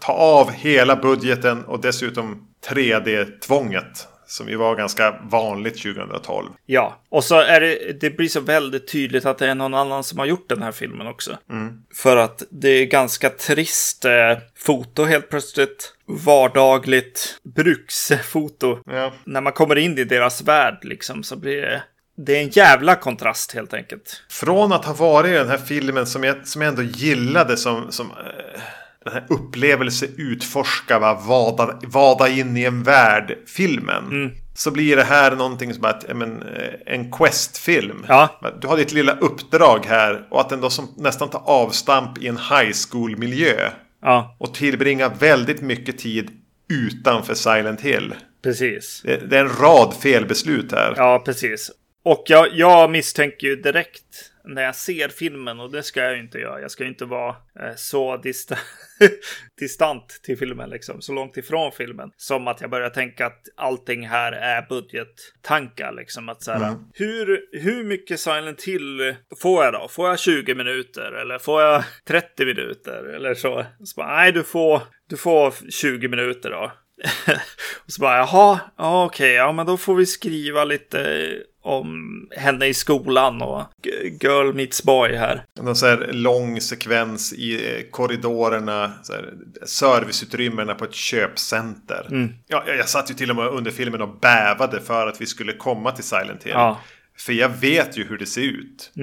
ta av hela budgeten och dessutom 3D-tvånget. Som ju var ganska vanligt 2012. Ja, och så är det, det blir så väldigt tydligt att det är någon annan som har gjort den här filmen också. Mm. För att det är ganska trist eh, foto helt plötsligt. Vardagligt bruksfoto. Ja. När man kommer in i deras värld liksom så blir det det är en jävla kontrast helt enkelt. Från att ha varit i den här filmen som jag, som jag ändå gillade som, som eh, den här upplevelse, utforska, va, vada, vada in i en värld-filmen. Mm. Så blir det här någonting som att, men, eh, en quest-film. Ja. Du har ditt lilla uppdrag här och att den då som nästan tar avstamp i en high school-miljö. Ja, Och tillbringar väldigt mycket tid utanför Silent Hill. precis. Det är en rad felbeslut här. Ja, precis. Och jag, jag misstänker ju direkt när jag ser filmen, och det ska jag ju inte göra. Jag ska ju inte vara eh, så dista distant till filmen, liksom. Så långt ifrån filmen. Som att jag börjar tänka att allting här är budgettankar, liksom. Att så här, Mm. hur, hur mycket Silent Hill får jag då? Får jag 20 minuter? Eller får jag 30 minuter? Eller så. så bara, nej, du får, du får 20 minuter då. och så bara, jaha, ja, okej, ja, men då får vi skriva lite om henne i skolan och girl meets boy här. Någon så här lång sekvens i eh, korridorerna, så här, serviceutrymmena på ett köpcenter. Mm. Ja, jag jag satt ju till och med under filmen och bävade för att vi skulle komma till Silent Hill. Ja. För jag vet ju hur det ser ut.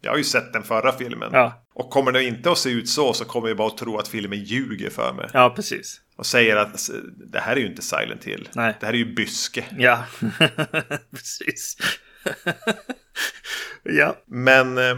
Jag har ju sett den förra filmen. Ja. Och kommer det inte att se ut så så kommer jag bara att tro att filmen ljuger för mig. Ja, precis. Och säger att det här är ju inte Silent Hill. Nej. Det här är ju Byske. Ja, precis. Ja, Men eh,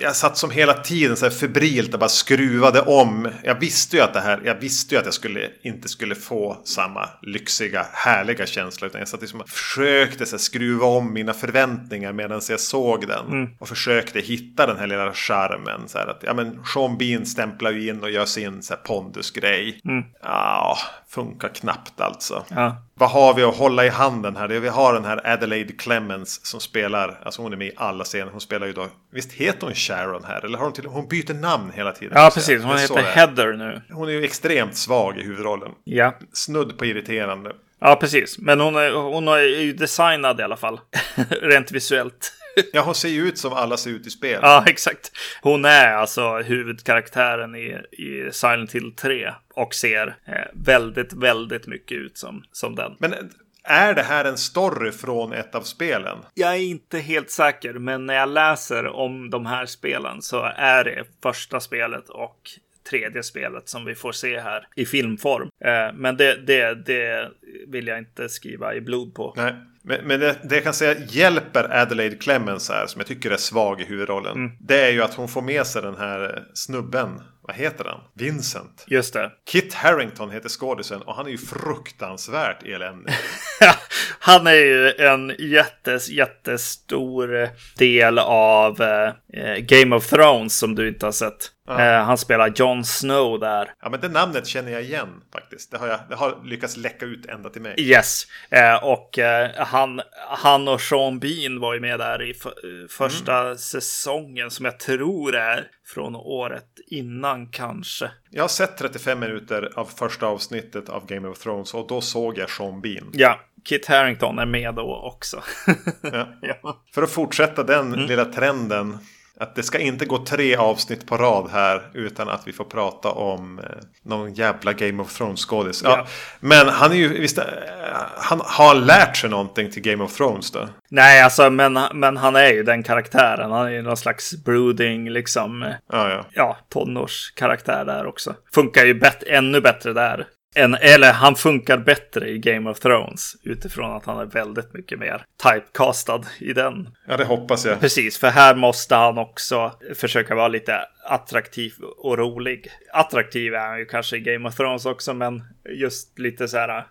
jag satt som hela tiden så här febrilt och bara skruvade om. Jag visste ju att det här, jag visste ju att jag skulle, inte skulle få samma lyxiga, härliga känsla. Utan jag satt liksom och försökte så här, skruva om mina förväntningar medan jag såg den. Och försökte hitta den här lilla charmen. Så här att, ja men Sean Bean stämplar ju in och gör sin så här pondusgrej. Ja, funkar knappt alltså. ja, Vad har vi att hålla i handen här? Vi har den här Adelaide Clemens som spelar, alltså hon är med i alla scener. Hon spelar ju då, visst heter hon Sharon här? Eller har hon till hon byter namn hela tiden? ja precis. Hon heter. Heather nu. Hon är ju extremt svag i huvudrollen. Ja, Snudd på irriterande. ja precis. Men hon är, hon är ju designad i alla fall. Rent visuellt. Ja, hon ser ju ut som alla ser ut i spel. Ja, exakt. Hon är alltså huvudkaraktären i, i Silent Hill 3 och ser eh, väldigt, väldigt mycket ut som, som den. Men är det här en story från ett av spelen? Jag är inte helt säker, men när jag läser om de här spelen så är det första spelet och tredje spelet som vi får se här i filmform. Eh, men det, det, det vill jag inte skriva i blod på. Nej. Men, men det, det jag kan säga hjälper Adelaide Clemens här, som jag tycker är svag i huvudrollen. Mm. Det är ju att hon får med sig den här snubben. Vad heter han? Vincent. Just det. Kit Harrington heter skådisen och han är ju fruktansvärt eländig. Han är ju en jättes, jättestor del av eh, Game of Thrones som du inte har sett. Eh, han spelar Jon Snow där. Ja men det namnet känner jag igen faktiskt. Det har, jag, det har lyckats läcka ut ända till mig. Yes, eh, och eh, han, han och Sean Bean var ju med där i första säsongen som jag tror är från året innan kanske. Jag har sett 35 minuter av första avsnittet av Game of Thrones och då såg jag Sean Bean. Ja, Kit Harington är med då också. Ja. ja. För att fortsätta den lilla trenden. Att det ska inte gå tre avsnitt på rad här utan att vi får prata om eh, någon jävla Game of Thrones skådis. Ja. Ja. Men han är ju, visst, eh, han har lärt sig någonting till Game of Thrones då? Nej, alltså, men, men han är ju den karaktären. Han är ju någon slags brooding, liksom. eh, Ja, ja. ja, tonårskaraktär där också. Funkar ju bet- ännu bättre där. Än, eller han funkar bättre i Game of Thrones utifrån att han är väldigt mycket mer typecastad i den. Ja, det hoppas jag. Precis, för här måste han också försöka vara lite attraktiv och rolig. Attraktiv är han ju kanske i Game of Thrones också, men just lite så här eh,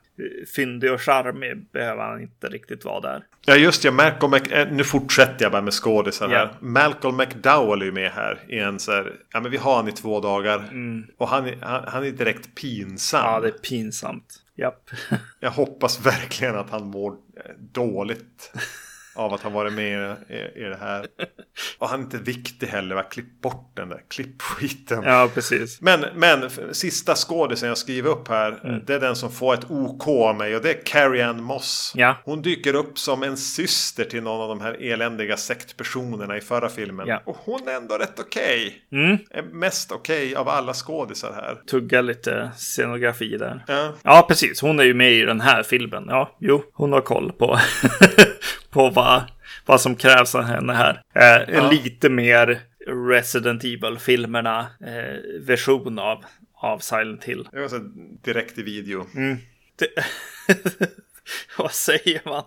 fyndig och charmig behöver han inte riktigt vara där. Ja just ja, Malcolm Mc... eh, Nu fortsätter jag bara med skådisar här. Malcolm McDowell är ju med här i en så här... Ja men vi har han i två dagar. Och han han, han är direkt pinsam. Mm. Ja, det är pinsamt. Japp. Jag hoppas verkligen att han mår eh, dåligt. Av att ha varit med i, i det här. Och han är inte viktig heller, va? Klipp bort den där klippskiten. Ja, precis. Men, men sista skådisen jag skriver upp här, mm. det är den som får ett OK av mig och det är Carrie Ann Moss. Ja. Hon dyker upp som en syster till någon av de här eländiga sektpersonerna i förra filmen. Ja. Och hon är ändå rätt okej. Okay. Mm. Är mest okej okay av alla skådisar här. Tugga lite scenografi där. Ja. ja, precis. Hon är ju med i den här filmen. Ja, jo, hon har koll på, på vad, vad som krävs av henne här. Eh, ja. Lite mer Resident Evil-filmerna eh, version av, av Silent Hill. Det var så direkt i video. Mm. Det... Vad säger man?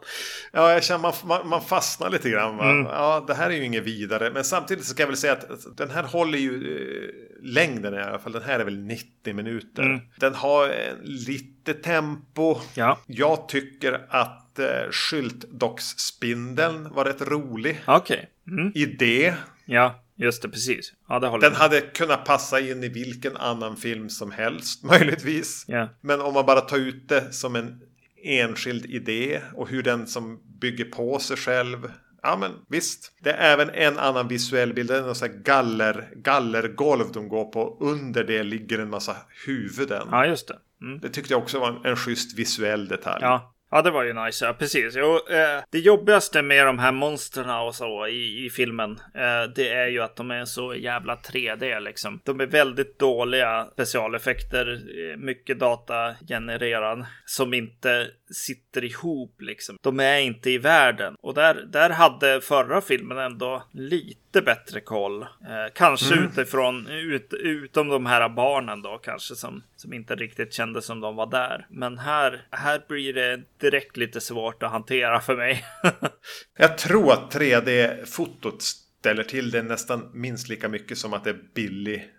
Ja, jag känner man, man, man fastnar lite grann. Mm. Ja, det här är ju inget vidare. Men samtidigt så ska jag väl säga att den här håller ju eh, längden i alla fall. Den här är väl 90 minuter. Mm. Den har eh, lite tempo. Ja. Jag tycker att eh, skyltdocksspindeln var rätt rolig. Okej. Okay. Mm. Idé. Ja. Just det, precis. Ja, det Den hade kunnat passa in i vilken annan film som helst, möjligtvis. Yeah. Men om man bara tar ut det som en enskild idé och hur den som bygger på sig själv. Ja men visst. Det är även en annan visuell bild. Det är någon sån här galler, gallergolv de går på. Under det ligger en massa huvuden. Ja just det. Mm. Det tyckte jag också var en, en schysst visuell detalj. Ja, Ja, det var ju nice. Ja, precis. Jo, eh, det jobbigaste med de här monstren och så i, i filmen, eh, det är ju att de är så jävla 3D liksom. De är väldigt dåliga specialeffekter, eh, mycket data genererad som inte sitter ihop liksom. De är inte i världen och där, där hade förra filmen ändå lite bättre koll. Eh, kanske mm. utifrån, ut, utom de här barnen då kanske som, som inte riktigt kände som de var där. Men här, här blir det direkt lite svårt att hantera för mig. Jag tror att 3D-fotot ställer till det nästan minst lika mycket som att det är billig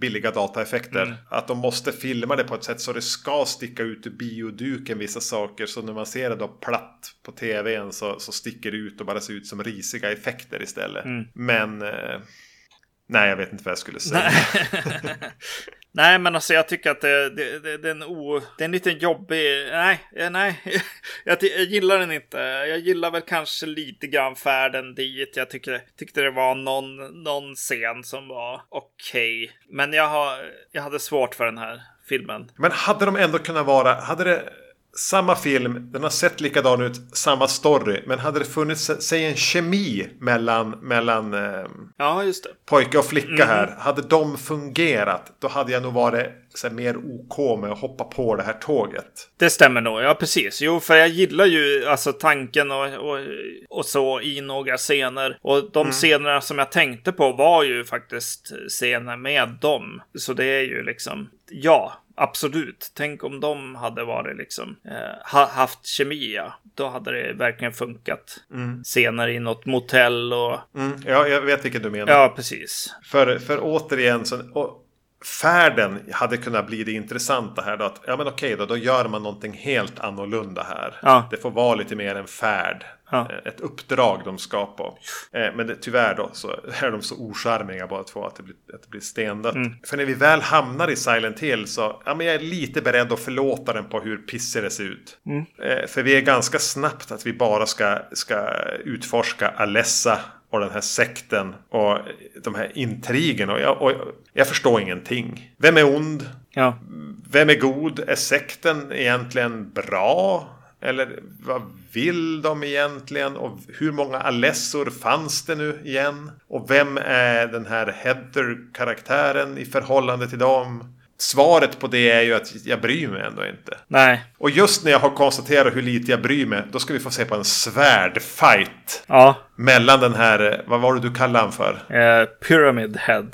billiga dataeffekter. Mm. Att de måste filma det på ett sätt så det ska sticka ut ur bioduken vissa saker. Så när man ser det då platt på tvn så, så sticker det ut och bara ser ut som risiga effekter istället. Mm. Men eh, nej, jag vet inte vad jag skulle säga. Nej, men alltså jag tycker att det, det, det, det är en o... Det är en liten jobbig... Nej, eh, nej. Jag, jag, gillar den inte. Jag gillar väl kanske lite grann färden dit. Jag tycker, tyckte det var någon, någon scen som var okej. Okay. Men jag, har, jag hade svårt för den här filmen. Men hade de ändå kunnat vara... Hade det samma film, den har sett likadan ut, samma story. Men hade det funnits, säg en kemi mellan, mellan eh, ja, pojke och flicka mm. här. Hade de fungerat, då hade jag nog varit så här, mer OK med att hoppa på det här tåget. Det stämmer nog, ja precis. Jo, för jag gillar ju alltså tanken och, och, och så i några scener. Och de mm. scenerna som jag tänkte på var ju faktiskt scener med dem. Så det är ju liksom, ja, Absolut. Tänk om de hade varit liksom eh, haft kemi. Ja. Då hade det verkligen funkat. Mm. Senare i något motell och... Mm. Ja, jag vet vilket du menar. Ja, precis. För, för återigen, så, och färden hade kunnat bli det intressanta här. Då, att, ja men okej då, då gör man någonting helt annorlunda här. Ja. Det får vara lite mer en färd. Ja. Eh, ett uppdrag de ska på. Eh, men det, tyvärr då så är de så ocharmiga bara två att det blir, att det blir stendött. Mm. För när vi väl hamnar i Silent Hill så ja, men jag är lite beredd att förlåta den på hur pissig det ser ut. Mm. Eh, för vi är ganska snabbt att vi bara ska, ska utforska Alessa och den här sekten och de här intrigen. Och jag, och jag förstår ingenting. Vem är ond? Ja. Vem är god? Är sekten egentligen bra? Eller vad vill de egentligen? Och hur många Alessor fanns det nu igen? Och vem är den här Heather-karaktären i förhållande till dem? Svaret på det är ju att jag bryr mig ändå inte. Nej. Och just när jag har konstaterat hur lite jag bryr mig, då ska vi få se på en svärdfight. Ja. Mellan den här, vad var det du kallade han för? Uh, Pyramid Head.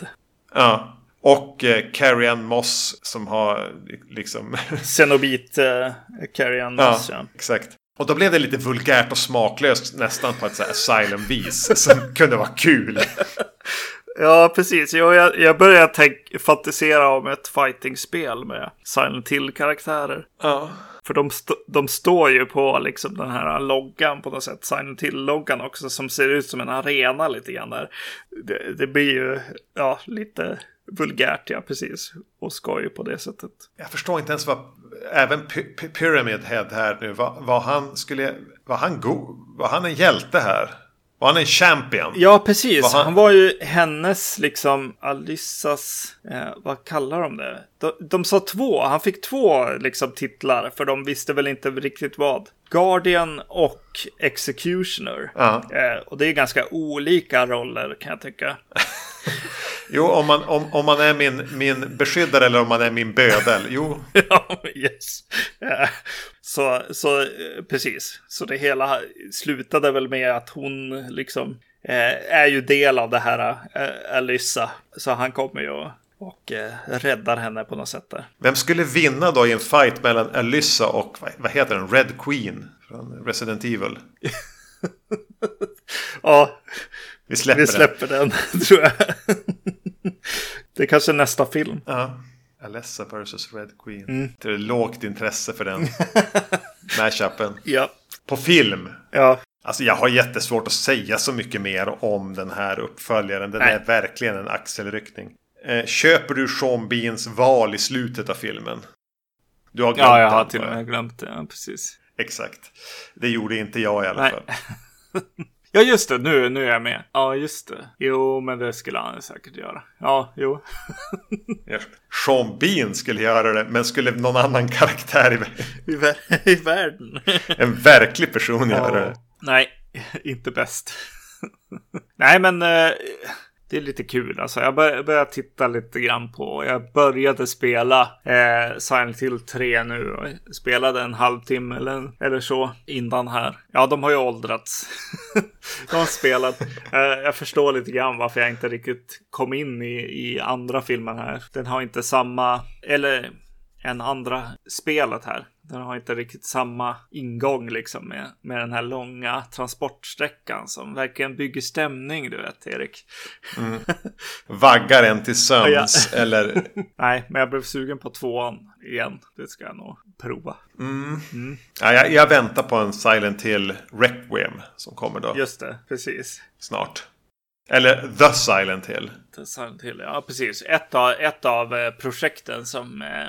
Ja. Och eh, Carrie Ann Moss som har liksom... Cenobit eh, Carrie Ann Moss, ja, ja. Exakt. Och då blev det lite vulgärt och smaklöst nästan på ett så här asylum-vis som kunde vara kul. Ja, precis. Jag, jag började tänk, fantisera om ett fighting-spel med Silent Hill-karaktärer. Ja. För de, st de står ju på liksom den här loggan på något sätt. Silent Hill-loggan också som ser ut som en arena lite grann där. Det, det blir ju ja, lite vulgärt, ja precis. Och skoj på det sättet. Jag förstår inte ens vad även Pyramid Head här nu. Var, var han, skulle, var han god? Var han en hjälte här? Var han en champion? Ja, precis. Var han... han- var ju hennes, liksom, Alissas, eh, vad kallar de det? De, de sa två, han fick två liksom titlar, för de visste väl inte riktigt vad. Guardian och Executioner. Ja. Eh, och det är ganska olika roller kan jag tycka. Jo, om man, om, om man är min, min beskyddare eller om man är min bödel. Jo, Ja, yes. Eh, Så, så eh, precis. Så det hela slutade väl med att hon liksom eh, är ju del av det här Alyssa. Så han kommer ju och, och räddar henne på något sätt där. vem skulle vinna då i en fight mellan Alyssa och vad, heter den? Red Queen från Resident Evil. Ja, Vi släpper, vi släpper den, tror jag. Det är kanske nästa film. Ja. Alessa vs Red Queen. Mm. Det är lågt intresse för den mashupen. Ja. På film. Ja, Alltså jag har jättesvårt att säga så mycket mer om den här uppföljaren. Den Nej. är verkligen en axelryckning. Eh, köper du Sean Beans val i slutet av filmen? Du har glömt ja jag har den, till och med glömt det. Ja, precis. Exakt. Det gjorde inte jag i alla Nej. fall. Ja, just det. Nu, nu är jag med. Ja, just det. Jo, men det skulle han säkert göra. Ja, jo. Ja. Sean Bean skulle göra det, men skulle någon annan karaktär, i- I, vär- i världen. en verklig person göra det? Nej, inte bäst. Nej, men eh, det är lite kul. Alltså, jag bör, börjar titta lite grann på. Jag började spela eh, Silent Hill 3 nu. Och spelade en halvtimme eller, eller så innan här. Ja, de har ju åldrats. de har spelat. Eh, jag förstår lite grann varför jag inte riktigt kom in i, i andra filmen här. Den har inte samma, eller en andra spelet här. Den har inte riktigt samma ingång liksom med, med den här långa transportsträckan som verkligen bygger stämning, du vet Erik. Vaggar en till sömns eller... Nej, men jag blev sugen på tvåan igen. Det ska jag nog prova. Ja, jag, jag väntar på en Silent Hill Requiem som kommer då Just det, precis. snart. Eller The Silent Hill. Silent Hill, ja precis. Ett av, ett av eh, projekten som, eh, eh,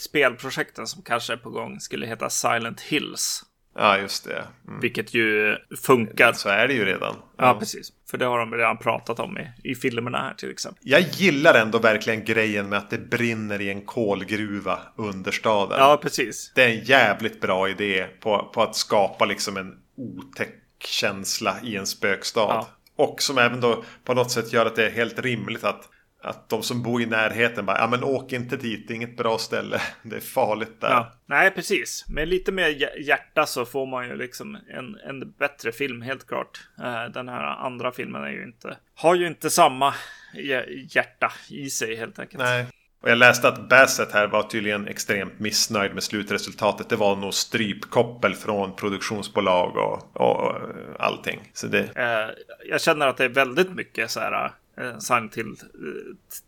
spelprojekten som kanske är på gång skulle heta Silent Hills. Ja, just det. Mm. Vilket ju funkar. Så är det ju redan. Ja, precis. För det har de redan pratat om i, i filmerna här till exempel. Jag gillar ändå verkligen grejen med att det brinner i en kolgruva under staden. Ja, precis. Det är en jävligt bra idé på, på att skapa liksom en otäck känsla i en spökstad. Ja. Och som även då på något sätt gör att det är helt rimligt att, att de som bor i närheten bara, ja men åk inte dit, det är inget bra ställe. Det är farligt där. Ja. Nej, precis. Med lite mer hj- hjärta så får man ju liksom en, en bättre film, helt klart. Eh, Den här andra filmen är ju inte, har ju inte samma hj- hjärta i sig helt enkelt. Nej. Och jag läste att Bassett här var tydligen extremt missnöjd med slutresultatet. Det var nog strypkoppel från produktionsbolag och, och allting. Så det, eh, jag känner att det är väldigt mycket så här eh, sang till eh,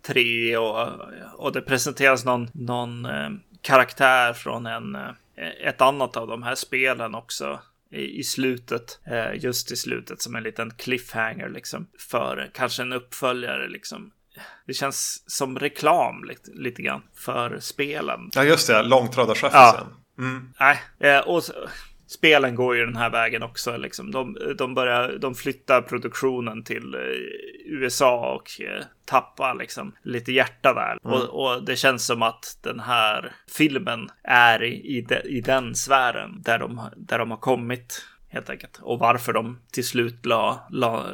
tre och, och det presenteras någon, någon karaktär från en, ett annat av de här spelen också i, i slutet. Just i slutet som en liten cliffhanger liksom för kanske en uppföljare liksom. Det känns som reklam lite, lite grann för spelen. ja just det, långtradarchauffören. Mm. Nej, eh, och så, spelen går ju den här vägen också. Liksom. De, de, börjar, de flyttar produktionen till eh, USA och eh, tappar liksom lite hjärta där. Och, och det känns som att den här filmen är i, i, de, i den sfären där de, där de har kommit helt enkelt. Och varför de till slut la, la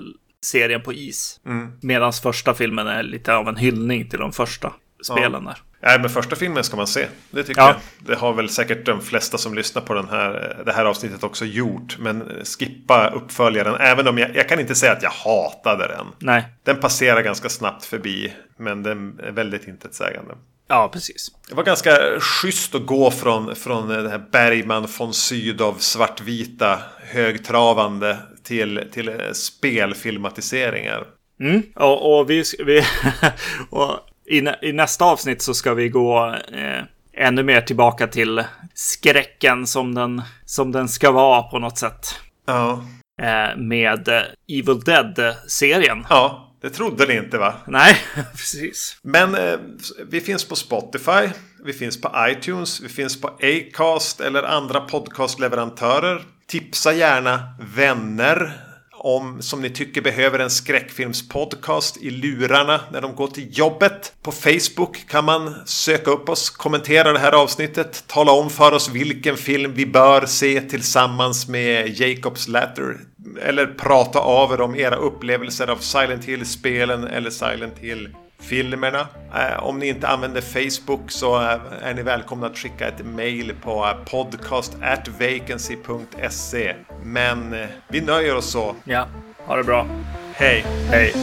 serien på is. Medan första filmen är lite av en hyllning till de första spelen där. Nej, men första filmen ska man se. Det tycker Ja. jag. Det har väl säkert de flesta som lyssnar på den här, det här avsnittet också gjort. Men skippa uppföljaren. Även om jag, jag kan inte säga att jag hatade den. Nej, Den passerar ganska snabbt förbi. Men den är väldigt intetsägande. ja precis. Det var ganska schysst att gå från, från det här Bergman von Sydow svartvita högtravande till, till spelfilmatiseringar. Mm. Och, och, vi, vi, och i, i nästa avsnitt så ska vi gå eh, ännu mer tillbaka till skräcken som den, som den ska vara på något sätt. Ja, Eh, med Evil Dead-serien. ja Det trodde ni inte va? Nej, precis. Men eh, vi finns på Spotify. Vi finns på iTunes. Vi finns på Acast eller andra podcastleverantörer. Tipsa gärna vänner om som ni tycker behöver en skräckfilmspodcast i lurarna när de går till jobbet. På Facebook kan man söka upp oss, kommentera det här avsnittet, tala om för oss vilken film vi bör se tillsammans med Jacobs Latter. Eller prata av er om era upplevelser av Silent Hill-spelen eller Silent Hill filmerna. Eh, om ni inte använder Facebook så är ni välkomna att skicka ett mail på podcast@vacancy.se. Men eh, vi nöjer oss så. Ja, ha det bra. Hej! Hej!